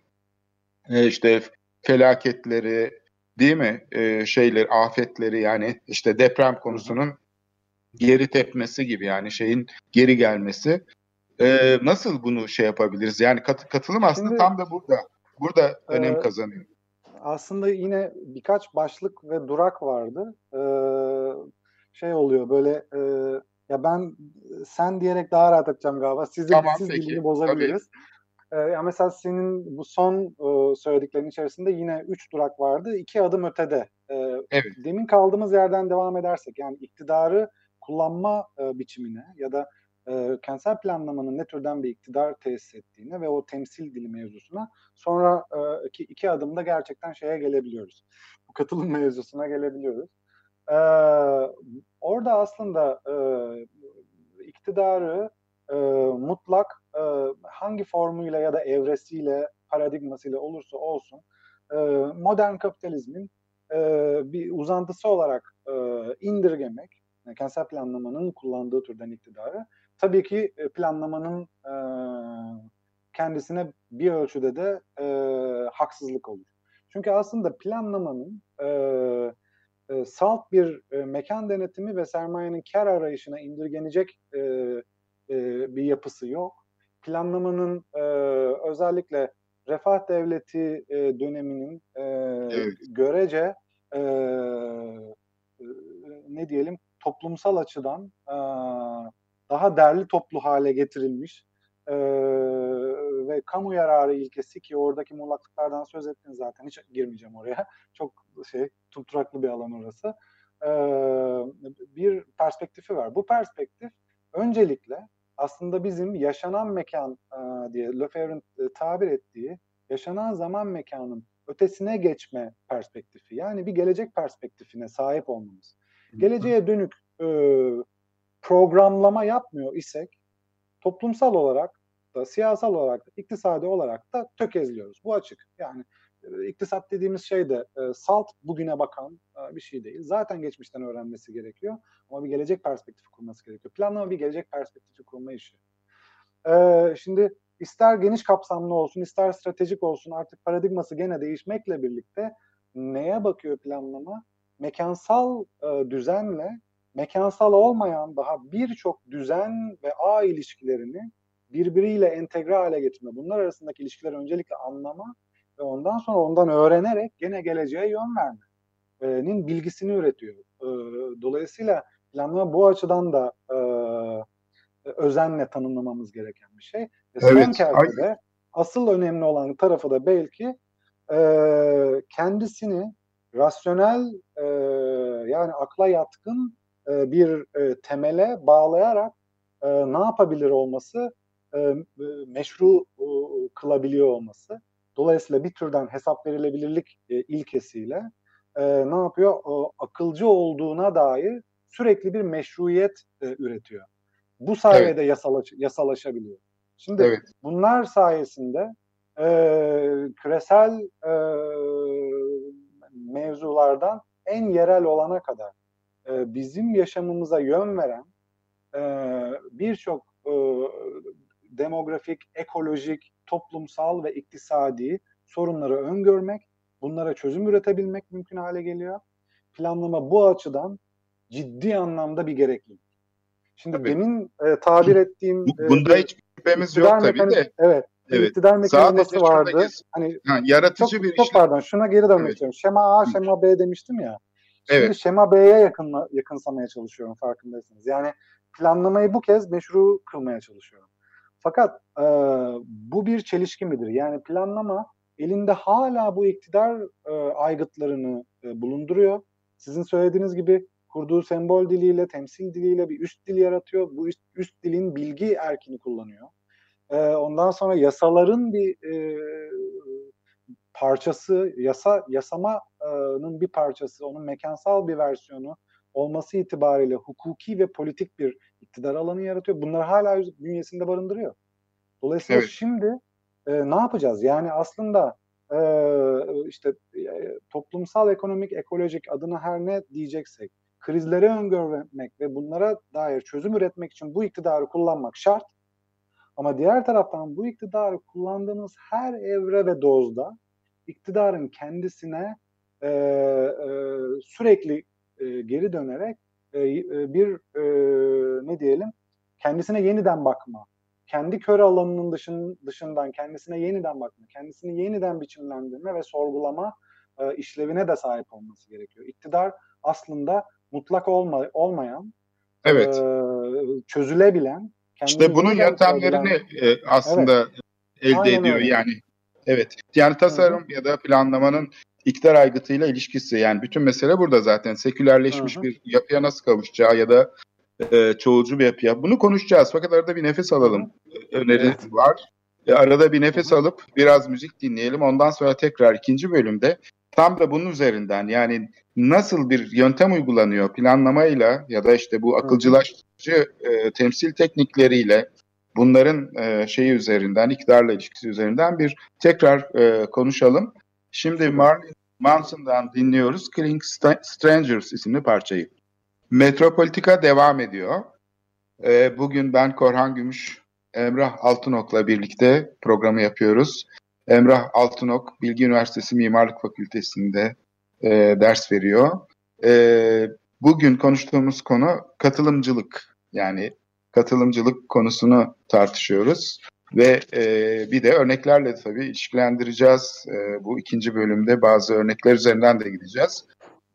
e, işte felaketleri değil mi? E, şeyler, afetleri yani işte deprem konusunun geri tepmesi gibi yani şeyin geri gelmesi. E, nasıl bunu şey yapabiliriz? Yani kat, katılım aslında Şimdi, tam da burada. Burada e, önem kazanıyor. Aslında yine birkaç başlık ve durak vardı. Ee, şey oluyor böyle e, ya ben sen diyerek daha rahat edeceğim galiba. Siz, tamam, siz dilini bozabiliriz. Ee, ya mesela senin bu son e, söylediklerin içerisinde yine üç durak vardı. iki adım ötede. Ee, evet. Demin kaldığımız yerden devam edersek yani iktidarı kullanma e, biçimine ya da e, kentsel planlamanın ne türden bir iktidar tesis ettiğine ve o temsil dili mevzusuna sonra e, iki adımda gerçekten şeye gelebiliyoruz. Bu katılım mevzusuna gelebiliyoruz. Ee, orada aslında e, iktidarı e, mutlak e, hangi formuyla ya da evresiyle, paradigmasıyla olursa olsun e, modern kapitalizmin e, bir uzantısı olarak e, indirgemek, yani kentsel planlamanın kullandığı türden iktidarı, tabii ki e, planlamanın e, kendisine bir ölçüde de e, haksızlık olur. Çünkü aslında planlamanın e, e, salt bir e, mekan denetimi ve sermayenin kar arayışına indirgenecek e, e, bir yapısı yok. Planlamanın e, özellikle refah devleti e, döneminin e, evet. görece e, ne diyelim toplumsal açıdan e, daha derli toplu hale getirilmiş e, ve ve kamu yararı ilkesi ki oradaki muğlaklıklardan söz ettin zaten hiç girmeyeceğim oraya. Çok şey tutraklı bir alan orası. E, bir perspektifi var. Bu perspektif öncelikle aslında bizim yaşanan mekan e, diye Lefebvre'in e, tabir ettiği yaşanan zaman mekanın ötesine geçme perspektifi. Yani bir gelecek perspektifine sahip olmamız. Geleceğe dönük e, programlama yapmıyor isek toplumsal olarak da siyasal olarak da iktisadi olarak da tökezliyoruz. Bu açık. Yani iktisat dediğimiz şey de e, salt bugüne bakan e, bir şey değil. Zaten geçmişten öğrenmesi gerekiyor ama bir gelecek perspektifi kurması gerekiyor. Planlama bir gelecek perspektifi kurma işi. E, şimdi ister geniş kapsamlı olsun, ister stratejik olsun artık paradigması gene değişmekle birlikte neye bakıyor planlama? Mekansal e, düzenle mekansal olmayan daha birçok düzen ve ağ ilişkilerini birbiriyle entegre hale getirme, bunlar arasındaki ilişkileri öncelikle anlama ve ondan sonra ondan öğrenerek gene geleceğe yön vermenin bilgisini üretiyor. E, dolayısıyla planlama bu açıdan da e, özenle tanımlamamız gereken bir şey. Ve son Evet, kertede asıl önemli olan tarafı da belki e, kendisini rasyonel e, yani akla yatkın bir temele bağlayarak ne yapabilir olması meşru kılabiliyor olması. Dolayısıyla bir türden hesap verilebilirlik e, ilkesiyle e, ne yapıyor? O, akılcı olduğuna dair sürekli bir meşruiyet e, üretiyor. Bu sayede yasalaş, yasalaşabiliyor. Şimdi Evet. bunlar sayesinde e, küresel e, mevzulardan en yerel olana kadar e, bizim yaşamımıza yön veren e, birçok e, demografik, ekolojik, toplumsal ve iktisadi sorunları öngörmek, bunlara çözüm üretebilmek mümkün hale geliyor. Planlama bu açıdan ciddi anlamda bir gereklilik. Şimdi Tabii. demin e, tabir ettiğim e, Bunda hiç şüphemiz yok tabii mekani- de. Evet. Evet. iktidar mekanizması Sadece vardı. Hani Ha, çok, yaratıcı bir çok işlem. pardon şuna geri dönmek Evet. istiyorum. Şema A, şema B demiştim ya. Şimdi Evet. şema B'ye yakın, yakınsamaya çalışıyorum farkındaysanız. Yani planlamayı bu kez meşru kılmaya çalışıyorum. Fakat e, bu bir çelişki midir? Yani planlama elinde hala bu iktidar e, aygıtlarını e, bulunduruyor. Sizin söylediğiniz gibi kurduğu sembol diliyle, temsil diliyle bir üst dil yaratıyor. Bu üst, üst dilin bilgi erkini kullanıyor. E, ondan sonra yasaların bir e, parçası, yasa yasamanın bir parçası, onun mekansal bir versiyonu olması itibariyle hukuki ve politik bir iktidar alanı yaratıyor. Bunları hala bünyesinde barındırıyor. Dolayısıyla Evet. şimdi e, ne yapacağız? Yani aslında e, işte e, toplumsal, ekonomik, ekolojik adına her ne diyeceksek krizleri öngörmek ve bunlara dair çözüm üretmek için bu iktidarı kullanmak şart. Ama diğer taraftan bu iktidarı kullandığımız her evre ve dozda iktidarın kendisine e, e, sürekli e, geri dönerek e, e, bir e, ne diyelim kendisine yeniden bakma, kendi kör alanının dışın, dışından kendisine yeniden bakma, kendisini yeniden biçimlendirme ve sorgulama e, işlevine de sahip olması gerekiyor. İktidar aslında mutlak olma, olmayan, Evet. e, çözülebilen, İşte bunun yöntemlerini sorgulayan- e, aslında elde Aynen ediyor öyle. yani. Evet. Yani tasarım ya da planlamanın iktidar aygıtıyla ilişkisi yani bütün mesele burada zaten sekülerleşmiş hı. bir yapıya nasıl kavuşacağı ya da e, çoğulcu bir yapıya. Bunu konuşacağız fakat arada bir nefes alalım. Öneri Evet. var. E, arada bir nefes alıp biraz müzik dinleyelim. Ondan sonra tekrar ikinci bölümde tam da bunun üzerinden yani nasıl bir yöntem uygulanıyor planlamayla ya da işte bu akılcılaştırıcı e, temsil teknikleriyle bunların e, şeyi üzerinden, iktidarla ilişkisi üzerinden bir tekrar e, konuşalım. Şimdi Marilyn Manson'dan dinliyoruz Killing Strangers isimli parçayı. Metropolitika devam ediyor. E, bugün ben Korhan Gümüş, Emrah Altınok'la birlikte programı yapıyoruz. Emrah Altınok, Bilgi Üniversitesi Mimarlık Fakültesi'nde e, ders veriyor. E, bugün konuştuğumuz konu katılımcılık. Yani katılımcılık konusunu tartışıyoruz. Ve e, bir de örneklerle tabii ilişkilendireceğiz. E, bu ikinci bölümde bazı örnekler üzerinden de gideceğiz.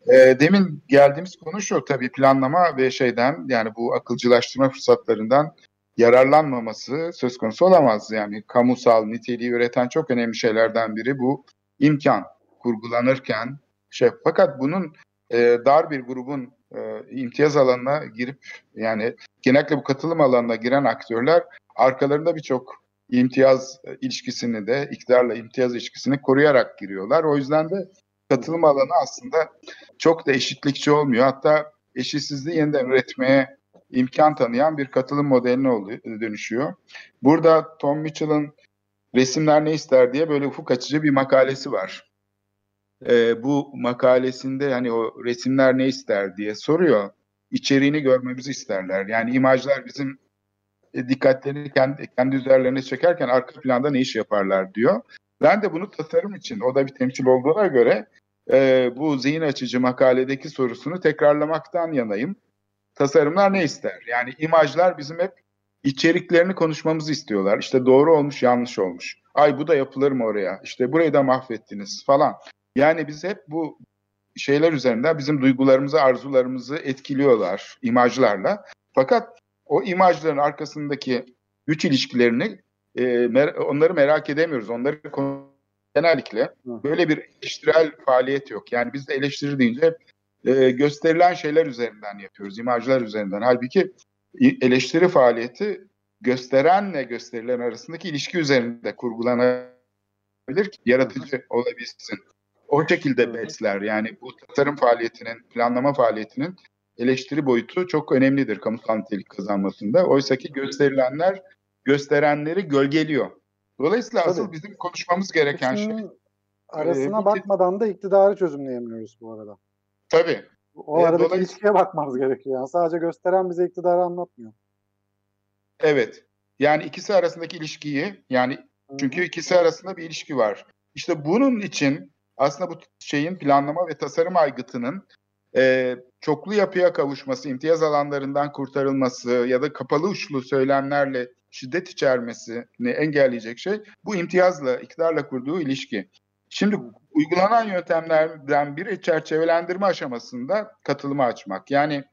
E, demin geldiğimiz konu şu tabii planlama ve şeyden yani bu akılcılaştırma fırsatlarından yararlanmaması söz konusu olamaz. Yani kamusal niteliği üreten çok önemli şeylerden biri bu imkan kurgulanırken şey fakat bunun e, dar bir grubun e, imtiyaz alanına girip yani genellikle bu katılım alanına giren aktörler arkalarında birçok imtiyaz e, ilişkisini de iktidarla imtiyaz ilişkisini koruyarak giriyorlar. O yüzden de katılım alanı aslında çok da eşitlikçi olmuyor. Hatta eşitsizliği yeniden üretmeye imkan tanıyan bir katılım modeline oluyor, dönüşüyor. Burada Tom Mitchell'ın Resimler Ne İster diye böyle ufuk açıcı bir makalesi var. Ee, bu makalesinde hani o resimler ne ister diye soruyor. İçeriğini görmemizi isterler. Yani imajlar bizim dikkatlerini kendi, kendi üzerlerine çekerken arka planda ne iş yaparlar diyor. Ben de bunu tasarım için, o da bir temsil olduğuna göre e, bu zihin açıcı makaledeki sorusunu tekrarlamaktan yanayım. Tasarımlar ne ister? Yani imajlar bizim hep içeriklerini konuşmamızı istiyorlar. İşte doğru olmuş, yanlış olmuş. Ay bu da yapılır mı oraya? İşte burayı da mahvettiniz falan. Yani biz hep bu şeyler üzerinden bizim duygularımızı, arzularımızı etkiliyorlar imajlarla. Fakat o imajların arkasındaki güç ilişkilerini e, mer- onları merak edemiyoruz. Onları genellikle böyle bir eleştirel faaliyet yok. Yani biz de eleştiri deyince e, gösterilen şeyler üzerinden yapıyoruz, imajlar üzerinden. Halbuki eleştiri faaliyeti gösterenle gösterilen arasındaki ilişki üzerinde kurgulanabilir ki yaratıcı olabilsin. O şekilde besler. Yani bu tasarım faaliyetinin, planlama faaliyetinin eleştiri boyutu çok önemlidir kamusal nitelik kazanmasında. Oysa ki gösterilenler gösterenleri gölgeliyor. Dolayısıyla Tabii. asıl bizim konuşmamız gereken şey İkisinin arasına Ee, bakmadan da iktidarı çözümleyemiyoruz bu arada. tabii O E, aradaki dolayısıyla- ilişkiye bakmamız gerekiyor. Yani sadece gösteren bize iktidarı anlatmıyor. Evet. Yani ikisi arasındaki ilişkiyi yani çünkü ikisi arasında bir ilişki var. İşte bunun için aslında bu şeyin planlama ve tasarım aygıtının e, çoklu yapıya kavuşması, imtiyaz alanlarından kurtarılması ya da kapalı uçlu söylemlerle şiddet içermesini engelleyecek şey bu imtiyazla, iktidarla kurduğu ilişki. Şimdi uygulanan yöntemlerden biri çerçevelendirme aşamasında katılımı açmak. Yani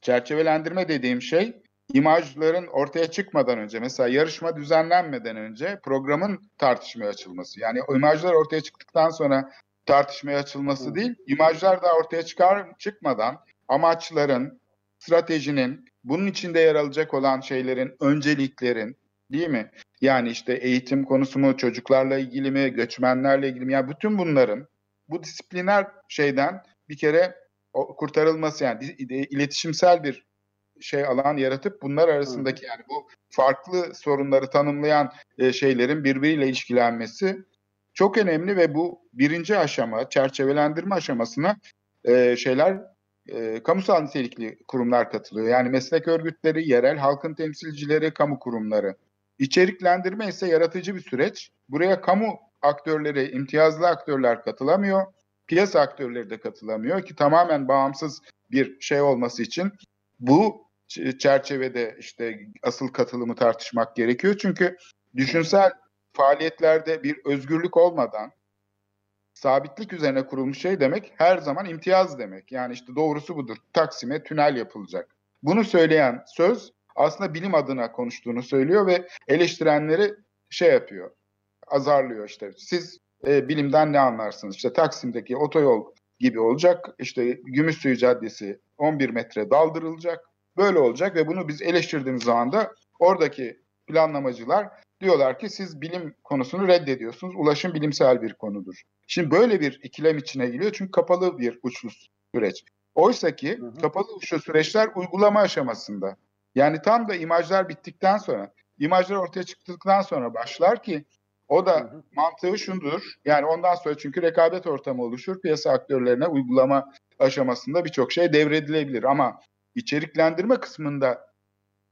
çerçevelendirme dediğim şey imajların ortaya çıkmadan önce mesela yarışma düzenlenmeden önce programın tartışmaya açılması. Yani o imajlar ortaya çıktıktan sonra tartışmaya açılması değil, imajlar da ortaya çıkar çıkmadan amaçların, stratejinin, bunun içinde yer alacak olan şeylerin, önceliklerin değil mi? Yani işte eğitim konusu mu, çocuklarla ilgili mi, göçmenlerle ilgili mi? Yani bütün bunların bu disipliner şeyden bir kere kurtarılması yani iletişimsel bir şey alan yaratıp bunlar arasındaki yani bu farklı sorunları tanımlayan e, şeylerin birbiriyle ilişkilenmesi çok önemli ve bu birinci aşama çerçevelendirme aşamasına e, şeyler e, kamusal nitelikli kurumlar katılıyor. Yani meslek örgütleri, yerel halkın temsilcileri, kamu kurumları. İçeriklendirme ise yaratıcı bir süreç. Buraya kamu aktörleri, imtiyazlı aktörler katılamıyor. Piyasa aktörleri de katılamıyor ki tamamen bağımsız bir şey olması için bu çerçevede işte asıl katılımı tartışmak gerekiyor. Çünkü düşünsel faaliyetlerde bir özgürlük olmadan sabitlik üzerine kurulmuş şey demek her zaman imtiyaz demek. Yani işte doğrusu budur. Taksim'e tünel yapılacak. Bunu söyleyen söz aslında bilim adına konuştuğunu söylüyor ve eleştirenleri şey yapıyor. Azarlıyor işte. Siz e, bilimden ne anlarsınız? İşte Taksim'deki otoyol gibi olacak. İşte Gümüşsuyu Caddesi 11 metre daldırılacak. Böyle olacak ve bunu biz eleştirdiğimiz zaman da oradaki planlamacılar diyorlar ki siz bilim konusunu reddediyorsunuz. Ulaşım bilimsel bir konudur. Şimdi böyle bir ikilem içine giriyor çünkü kapalı bir uçlu süreç. Oysa ki Hı hı. kapalı uçlu süreçler uygulama aşamasında. Yani tam da imajlar bittikten sonra, imajlar ortaya çıktıktan sonra başlar ki o da Hı hı. mantığı şundur. Yani ondan sonra çünkü rekabet ortamı oluşur. Piyasa aktörlerine uygulama aşamasında birçok şey devredilebilir. Ama içeriklendirme kısmında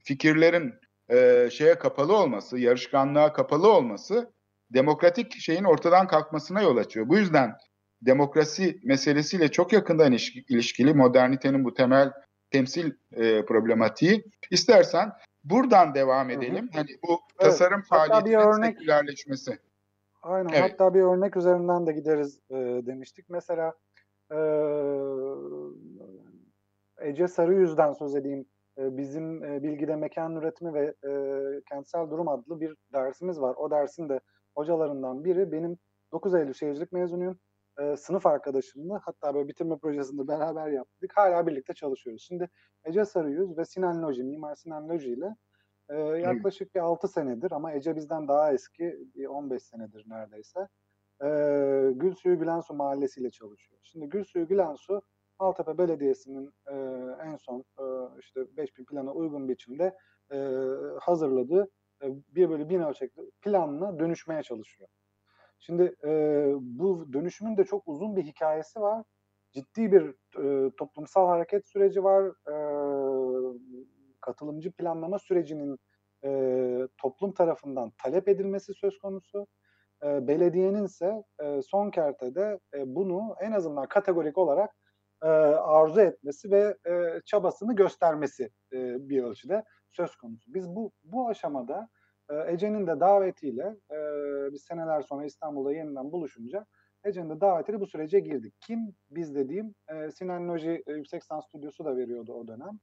fikirlerin e, şeye kapalı olması, yarışkanlığa kapalı olması demokratik şeyin ortadan kalkmasına yol açıyor. Bu yüzden demokrasi meselesiyle çok yakından ilişki- ilişkili modernitenin bu temel temsil e, problematiği. İstersen buradan devam Hı hı. edelim. Hani bu Evet, tasarım bir faaliyetinin örnek- sekülerleşmesi. Aynen. Evet. Hatta bir örnek üzerinden de gideriz e, demiştik. Mesela e, Ece Sarıyüz'den söz edeyim. E, bizim e, bilgide mekan üretimi ve e, kentsel durum adlı bir dersimiz var. O dersin de hocalarından biri benim 9 Eylül şehircilik mezunuyum. E, sınıf arkadaşımla hatta böyle bitirme projesinde beraber yaptık. Hala birlikte çalışıyoruz. Şimdi Ece Sarıyüz ve Sinan Loji, Mimar Sinan Loji ile e, yaklaşık bir 6 senedir ama Ece bizden daha eski, bir 15 senedir neredeyse. Gülsuyu Gülensu Mahallesi ile çalışıyor. Şimdi Gülsuyu Gülensu Maltepe Belediyesi'nin e, en son e, işte 5000 plana uygun biçimde e, hazırladığı e, 1 bölü 1000 ölçekli planla dönüşmeye çalışıyor. Şimdi e, bu dönüşümün de çok uzun bir hikayesi var. Ciddi bir e, toplumsal hareket süreci var. E, katılımcı planlama sürecinin e, toplum tarafından talep edilmesi söz konusu. E, belediyenin ise e, son kertede e, bunu en azından kategorik olarak e, arzu etmesi ve e, çabasını göstermesi e, bir ölçüde söz konusu. Biz bu bu aşamada e, Ece'nin de davetiyle e, biz seneler sonra İstanbul'da yeniden buluşunca Ece'nin de davetiyle bu sürece girdik. Kim? Biz dediğim e, Sinan Loji e, Yüksek Lisans Stüdyosu da veriyordu o dönem.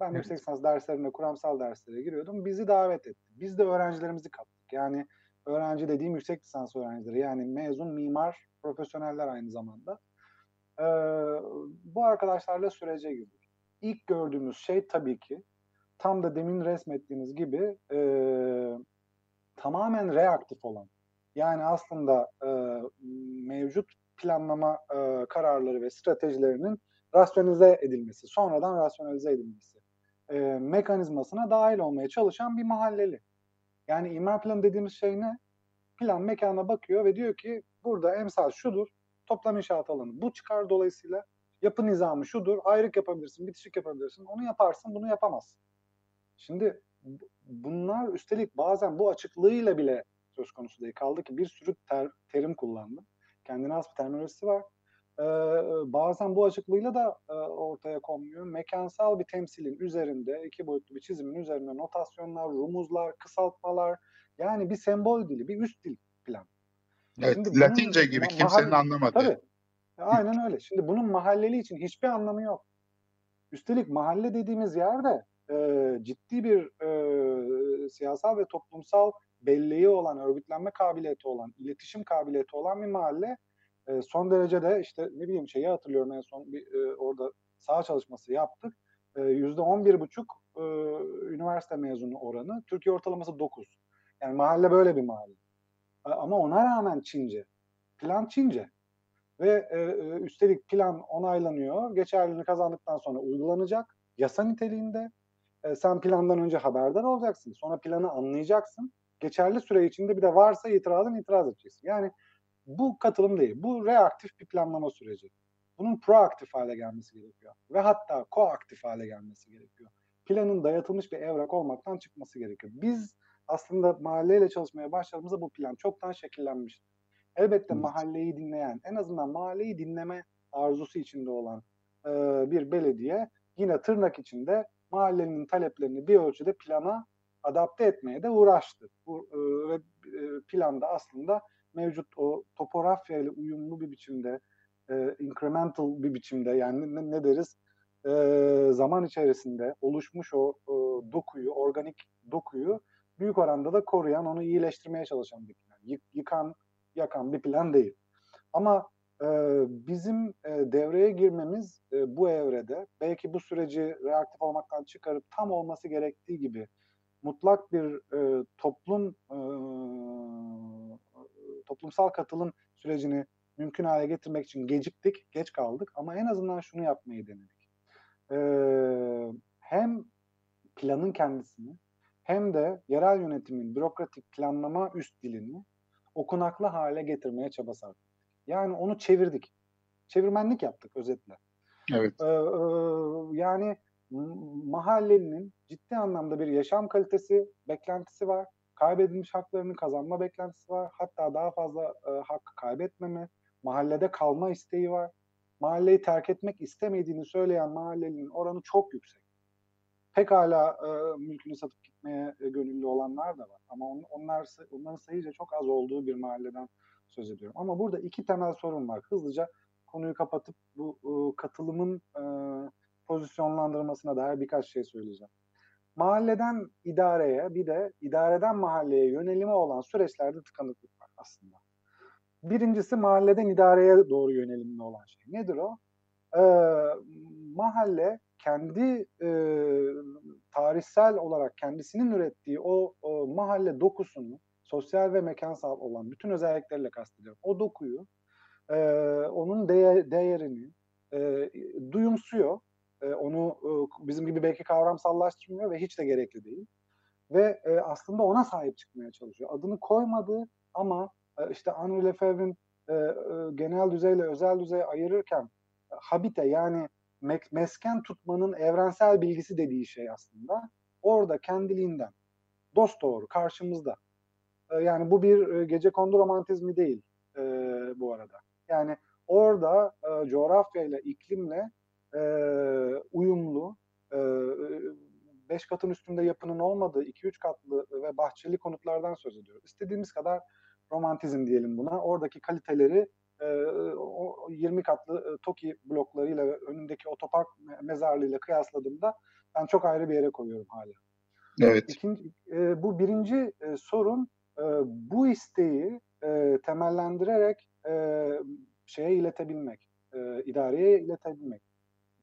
Ben evet. yüksek lisans derslerine, kuramsal derslere giriyordum. Bizi davet etti. Biz de öğrencilerimizi kattık. Yani öğrenci dediğim yüksek lisans öğrencileri. Yani mezun mimar, profesyoneller aynı zamanda. Ee, bu arkadaşlarla sürece girdik. İlk gördüğümüz şey tabii ki tam da demin resmettiğiniz gibi e, tamamen reaktif olan. Yani aslında e, mevcut planlama e, kararları ve stratejilerinin rasyonize edilmesi, sonradan rasyonize edilmesi e, mekanizmasına dahil olmaya çalışan bir mahalleli. Yani imar planı dediğimiz şey ne? Plan mekana bakıyor ve diyor ki burada emsal şudur, toplam inşaat alanı bu çıkar dolayısıyla yapı nizamı şudur, ayrık yapabilirsin, bitişik yapabilirsin, onu yaparsın, bunu yapamazsın. Şimdi bunlar üstelik bazen bu açıklığıyla bile söz konusu değil. Kaldı ki bir sürü ter, terim kullandım. Kendine has bir terminolojisi var. Ee, bazen bu açıklığıyla da e, ortaya konmuyor. Mekansal bir temsilin üzerinde, iki boyutlu bir çizimin üzerinde notasyonlar, rumuzlar, kısaltmalar, yani bir sembol dili, bir üst dil plan. Evet, Şimdi Latince bunun, gibi kimsenin mahalle, anlamadığı. Tabii. Aynen öyle. Şimdi bunun mahalleli için hiçbir anlamı yok. Üstelik mahalle dediğimiz yerde e, ciddi bir e, siyasal ve toplumsal belleği olan, örgütlenme kabiliyeti olan, iletişim kabiliyeti olan bir mahalle e, son derece de işte ne bileyim şeyi hatırlıyorum en son bir e, orada saha çalışması yaptık. Yüzde on bir buçuk üniversite mezunu oranı. Türkiye ortalaması dokuz. Yani mahalle böyle bir mahalle. E, ama ona rağmen Çince. Plan Çince. Ve e, üstelik plan onaylanıyor. Geçerliliğini kazandıktan sonra uygulanacak. Yasa niteliğinde. E, sen plandan önce haberdar olacaksın. Sonra planı anlayacaksın. Geçerli süre içinde bir de varsa itirazın itiraz edeceksin. Yani bu katılım değil. Bu reaktif bir planlama süreci. Bunun proaktif hale gelmesi gerekiyor. Ve hatta koaktif hale gelmesi gerekiyor. Planın dayatılmış bir evrak olmaktan çıkması gerekiyor. Biz aslında mahalleyle çalışmaya başladığımızda bu plan çoktan şekillenmişti. Elbette mahalleyi dinleyen, en azından mahalleyi dinleme arzusu içinde olan e, bir belediye yine tırnak içinde mahallenin taleplerini bir ölçüde plana adapte etmeye de uğraştı. Bu, e, ve planda aslında mevcut o topografya ile uyumlu bir biçimde, e, incremental bir biçimde yani ne, ne deriz e, zaman içerisinde oluşmuş o e, dokuyu, organik dokuyu büyük oranda da koruyan, onu iyileştirmeye çalışan bir plan. Y- yıkan, yakan bir plan değil. Ama e, bizim e, devreye girmemiz e, bu evrede belki bu süreci reaktif olmaktan çıkarıp tam olması gerektiği gibi mutlak bir e, toplum e, toplumsal katılım sürecini mümkün hale getirmek için geciktik, geç kaldık ama en azından şunu yapmayı denedik. E, hem planın kendisini hem de yerel yönetimin bürokratik planlama üst dilini okunaklı hale getirmeye çaba sarf ettik. Yani onu çevirdik. Çevirmenlik yaptık özetle. Evet. Ee, e, yani mahallenin ciddi anlamda bir yaşam kalitesi beklentisi var. Kaybedilmiş haklarını kazanma beklentisi var. Hatta daha fazla e, hakkı kaybetmeme, mahallede kalma isteği var. Mahalleyi terk etmek istemediğini söyleyen mahallenin oranı çok yüksek pekala e, mülkünü satıp gitmeye e, gönüllü olanlar da var. Ama on, onlar onların sayıca çok az olduğu bir mahalleden söz ediyorum. Ama burada iki temel sorun var. Hızlıca konuyu kapatıp bu e, katılımın e, pozisyonlandırmasına dair birkaç şey söyleyeceğim. Mahalleden idareye bir de idareden mahalleye yönelimi olan süreçlerde tıkanıklık var aslında. Birincisi mahalleden idareye doğru yönelimli olan şey. Nedir o? Ee, mahalle kendi e, tarihsel olarak kendisinin ürettiği o, o mahalle dokusunu sosyal ve mekansal olan bütün özellikleriyle kastediyorum. O dokuyu, e, onun değer, değerini e, duyumsuyor. E, onu e, bizim gibi belki kavramsallaştırmıyor ve hiç de gerekli değil. Ve e, aslında ona sahip çıkmaya çalışıyor. Adını koymadığı ama e, işte Henri Lefebvre'in e, e, genel düzeyle özel düzey ayırırken e, habite yani mesken tutmanın evrensel bilgisi dediği şey aslında orada kendiliğinden dost doğru karşımızda. E, yani bu bir e, gece kondu romantizmi değil e, bu arada. Yani orada e, coğrafyayla, iklimle e, uyumlu, e, beş katın üstünde yapının olmadığı iki üç katlı ve bahçeli konutlardan söz ediyoruz. İstediğimiz kadar romantizm diyelim buna. Oradaki kaliteleri e, o 20 katlı e, TOKİ bloklarıyla ve önündeki otopark mezarlığıyla kıyasladığımda ben çok ayrı bir yere koyuyorum hala. Evet. İkinci, e, bu birinci e, sorun bu isteği temellendirerek şeye iletebilmek, idareye iletebilmek.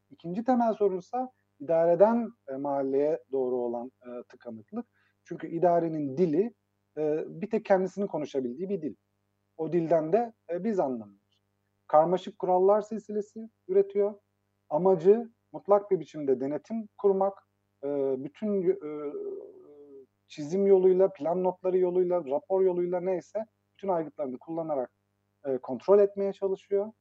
İkinci temel sorunsa idareden mahalleye doğru olan tıkanıklık. Çünkü idarenin dili bir tek kendisini konuşabildiği bir dil. O dilden de e, biz anlamıyoruz. Karmaşık kurallar silsilesi üretiyor. Amacı mutlak bir biçimde denetim kurmak, e, bütün e, çizim yoluyla, plan notları yoluyla, rapor yoluyla neyse bütün aygıtlarını kullanarak e, kontrol etmeye çalışıyor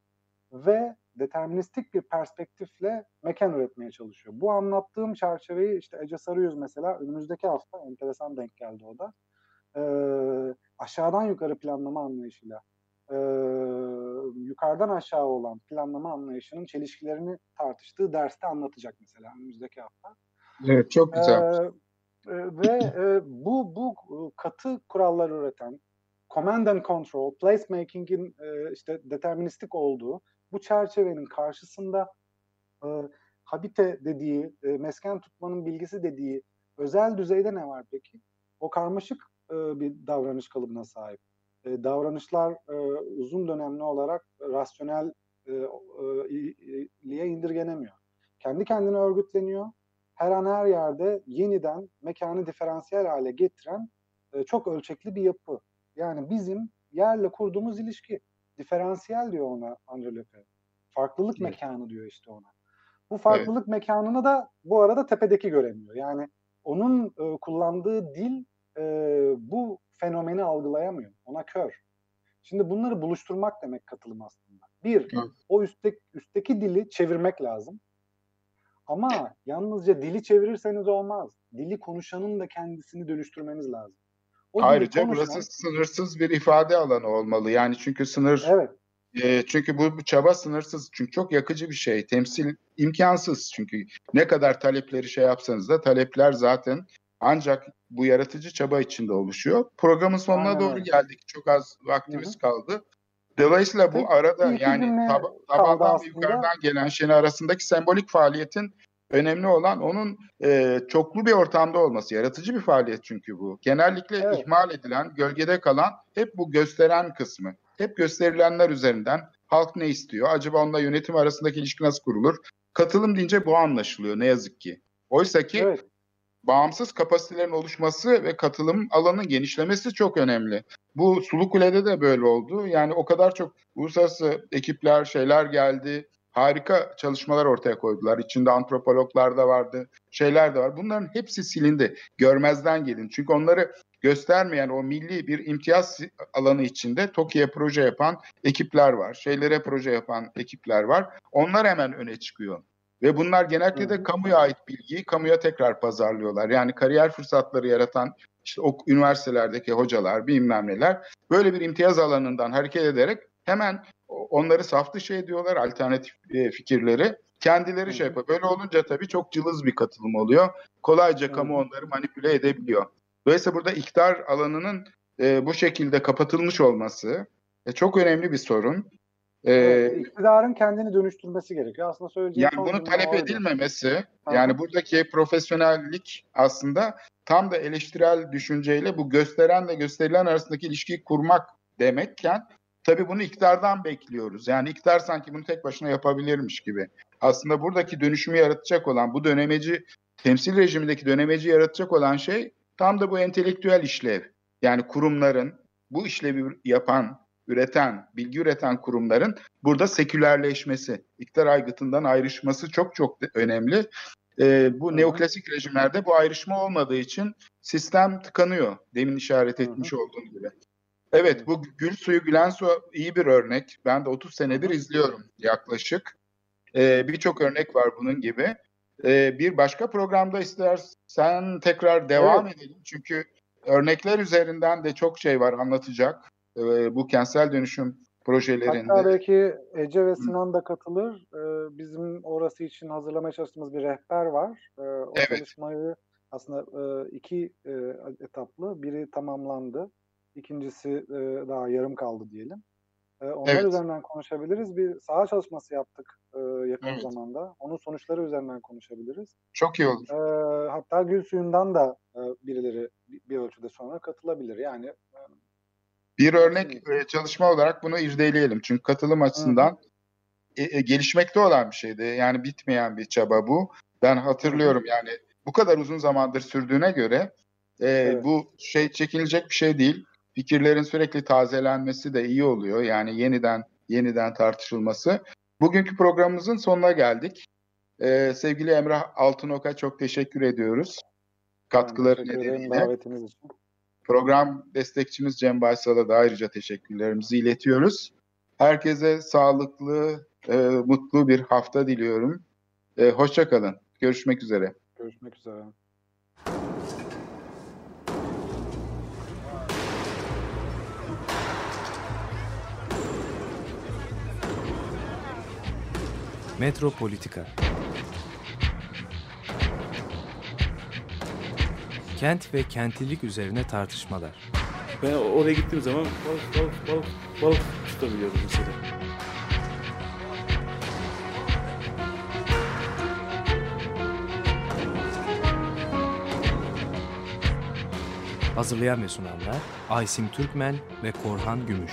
ve deterministik bir perspektifle mekan üretmeye çalışıyor. Bu anlattığım çerçeveyi işte Ece Sarıyüz mesela önümüzdeki hafta enteresan denk geldi o da. E, aşağıdan yukarı planlama anlayışıyla e, yukarıdan aşağı olan planlama anlayışının çelişkilerini tartıştığı derste anlatacak mesela önümüzdeki hafta. Evet çok güzel. E, ve e, bu bu katı kurallar üreten command and control, placemaking'in e, işte deterministik olduğu bu çerçevenin karşısında e, habite dediği, e, mesken tutmanın bilgisi dediği özel düzeyde ne var peki? O karmaşık e, bir davranış kalıbına sahip. E, davranışlar e, uzun dönemli olarak rasyonel e, e, indirgenemiyor. Kendi kendine örgütleniyor. Her an her yerde yeniden mekanı diferansiyel hale getiren e, çok ölçekli bir yapı. Yani bizim yerle kurduğumuz ilişki. Diferansiyel diyor ona Andre Lefebvre. Farklılık evet. mekanı diyor işte ona. Bu farklılık evet. mekanını da bu arada tepedeki göremiyor. Yani onun e, kullandığı dil e, bu fenomeni algılayamıyor. Ona kör. Şimdi bunları buluşturmak demek katılım aslında. Bir, evet. o üstteki, üstteki dili çevirmek lazım. Ama yalnızca dili çevirirseniz olmaz. Dili konuşanın da kendisini dönüştürmeniz lazım. O Ayrıca konuşan... burası sınırsız bir ifade alanı olmalı. Yani çünkü sınır evet. E, çünkü bu, bu çaba sınırsız. Çünkü çok yakıcı bir şey. Temsil imkansız çünkü. Ne kadar talepleri şey yapsanız da talepler zaten ancak bu yaratıcı çaba içinde oluşuyor. Programın sonuna Aynen. doğru geldik. Çok az vaktimiz Hı-hı. kaldı. Dolayısıyla bu arada yani tab- tabandan ve yukarıdan gelen şeyin arasındaki sembolik faaliyetin önemli olan onun e, çoklu bir ortamda olması. Yaratıcı bir faaliyet çünkü bu. Genellikle evet. ihmal edilen, gölgede kalan hep bu gösteren kısmı. Hep gösterilenler üzerinden halk ne istiyor? Acaba onunla yönetim arasındaki ilişki nasıl kurulur? Katılım deyince bu anlaşılıyor ne yazık ki. Oysa ki evet. Bağımsız kapasitelerin oluşması ve katılım alanının genişlemesi çok önemli. Bu Sulu Kule'de de böyle oldu. Yani o kadar çok uluslararası ekipler, şeyler geldi harika çalışmalar ortaya koydular. İçinde antropologlar da vardı, şeyler de var. Bunların hepsi silindi. Görmezden gelin. Çünkü onları göstermeyen o milli bir imtiyaz alanı içinde TOKİ'ye proje yapan ekipler var. Şeylere proje yapan ekipler var. Onlar hemen öne çıkıyor. Ve bunlar genellikle de kamuya ait bilgiyi kamuya tekrar pazarlıyorlar. Yani kariyer fırsatları yaratan işte o üniversitelerdeki hocalar, bilmem neler böyle bir imtiyaz alanından hareket ederek hemen onları saf dışı ediyorlar alternatif e, fikirleri. Kendileri şey yapıyor. Böyle olunca tabii çok cılız bir katılım oluyor. Kolayca kamu onları manipüle edebiliyor. Dolayısıyla burada iktidar alanının e, bu şekilde kapatılmış olması e, çok önemli bir sorun. E, Evet, iktidarın kendini dönüştürmesi gerekiyor. Aslında söyleyeceğim Yani bunu talep edilmemesi, Aha. yani buradaki profesyonellik aslında tam da eleştirel düşünceyle bu gösteren ve gösterilen arasındaki ilişkiyi kurmak demekken tabii bunu iktidardan bekliyoruz. Yani iktidar sanki bunu tek başına yapabilirmiş gibi. Aslında buradaki dönüşümü yaratacak olan bu dönemeci temsil rejimindeki dönemeci yaratacak olan şey tam da bu entelektüel işlev. Yani kurumların bu işlevi yapan, üreten, bilgi üreten kurumların burada sekülerleşmesi, iktidar aygıtından ayrışması çok çok önemli. Ee, bu neoklasik rejimlerde bu ayrışma olmadığı için sistem tıkanıyor. Demin işaret etmiş olduğum gibi. Evet bu Gül Suyu Gülen Su iyi bir örnek. Ben de 30 senedir izliyorum yaklaşık. Ee, Birçok örnek var bunun gibi. Ee, bir başka programda istersen tekrar devam edelim. Çünkü örnekler üzerinden de çok şey var anlatacak. Ee, bu kentsel dönüşüm projelerinde. Hatta belki Ece ve Sinan da katılır. Ee, bizim orası için hazırlamaya çalıştığımız bir rehber var. Ee, o Evet. çalışmayı aslında e, iki e, etaplı. Biri tamamlandı. İkincisi e, daha yarım kaldı diyelim. E, onlar Evet. üzerinden konuşabiliriz. Bir saha çalışması yaptık e, yakın Evet. zamanda. Onun sonuçları üzerinden konuşabiliriz. Çok iyi olur. E, hatta Gül Suyu'ndan da e, birileri bir, bir ölçüde sonra katılabilir. Yani e, Bir örnek e, çalışma olarak bunu irdeleyelim. Çünkü katılım açısından e, e, gelişmekte olan bir şeydi. Yani bitmeyen bir çaba bu. Ben hatırlıyorum yani bu kadar uzun zamandır sürdüğüne göre e, Evet. bu şey çekilecek bir şey değil. Fikirlerin sürekli tazelenmesi de iyi oluyor. Yani yeniden yeniden tartışılması. Bugünkü programımızın sonuna geldik. E, sevgili Emrah Altınok'a çok teşekkür ediyoruz. Katkıları ederim nedeniyle. davetiniz için. Program destekçimiz Cem Baysal'a da ayrıca teşekkürlerimizi iletiyoruz. Herkese sağlıklı, e, mutlu bir hafta diliyorum. E, hoşça kalın. Görüşmek üzere. Görüşmek üzere. Metropolitika Kent ve kentlilik üzerine tartışmalar. Ben oraya gittiğim zaman balık balık balık balık tutabiliyordum mesela. Hazırlayan ve sunanlar Aysim Türkmen ve Korhan Gümüş.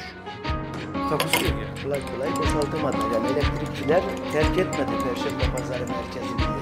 Takusuyor yani. Kolay kolay boşaltamadı. Yani elektrikçiler terk etmedi Perşembe Pazarı merkezini.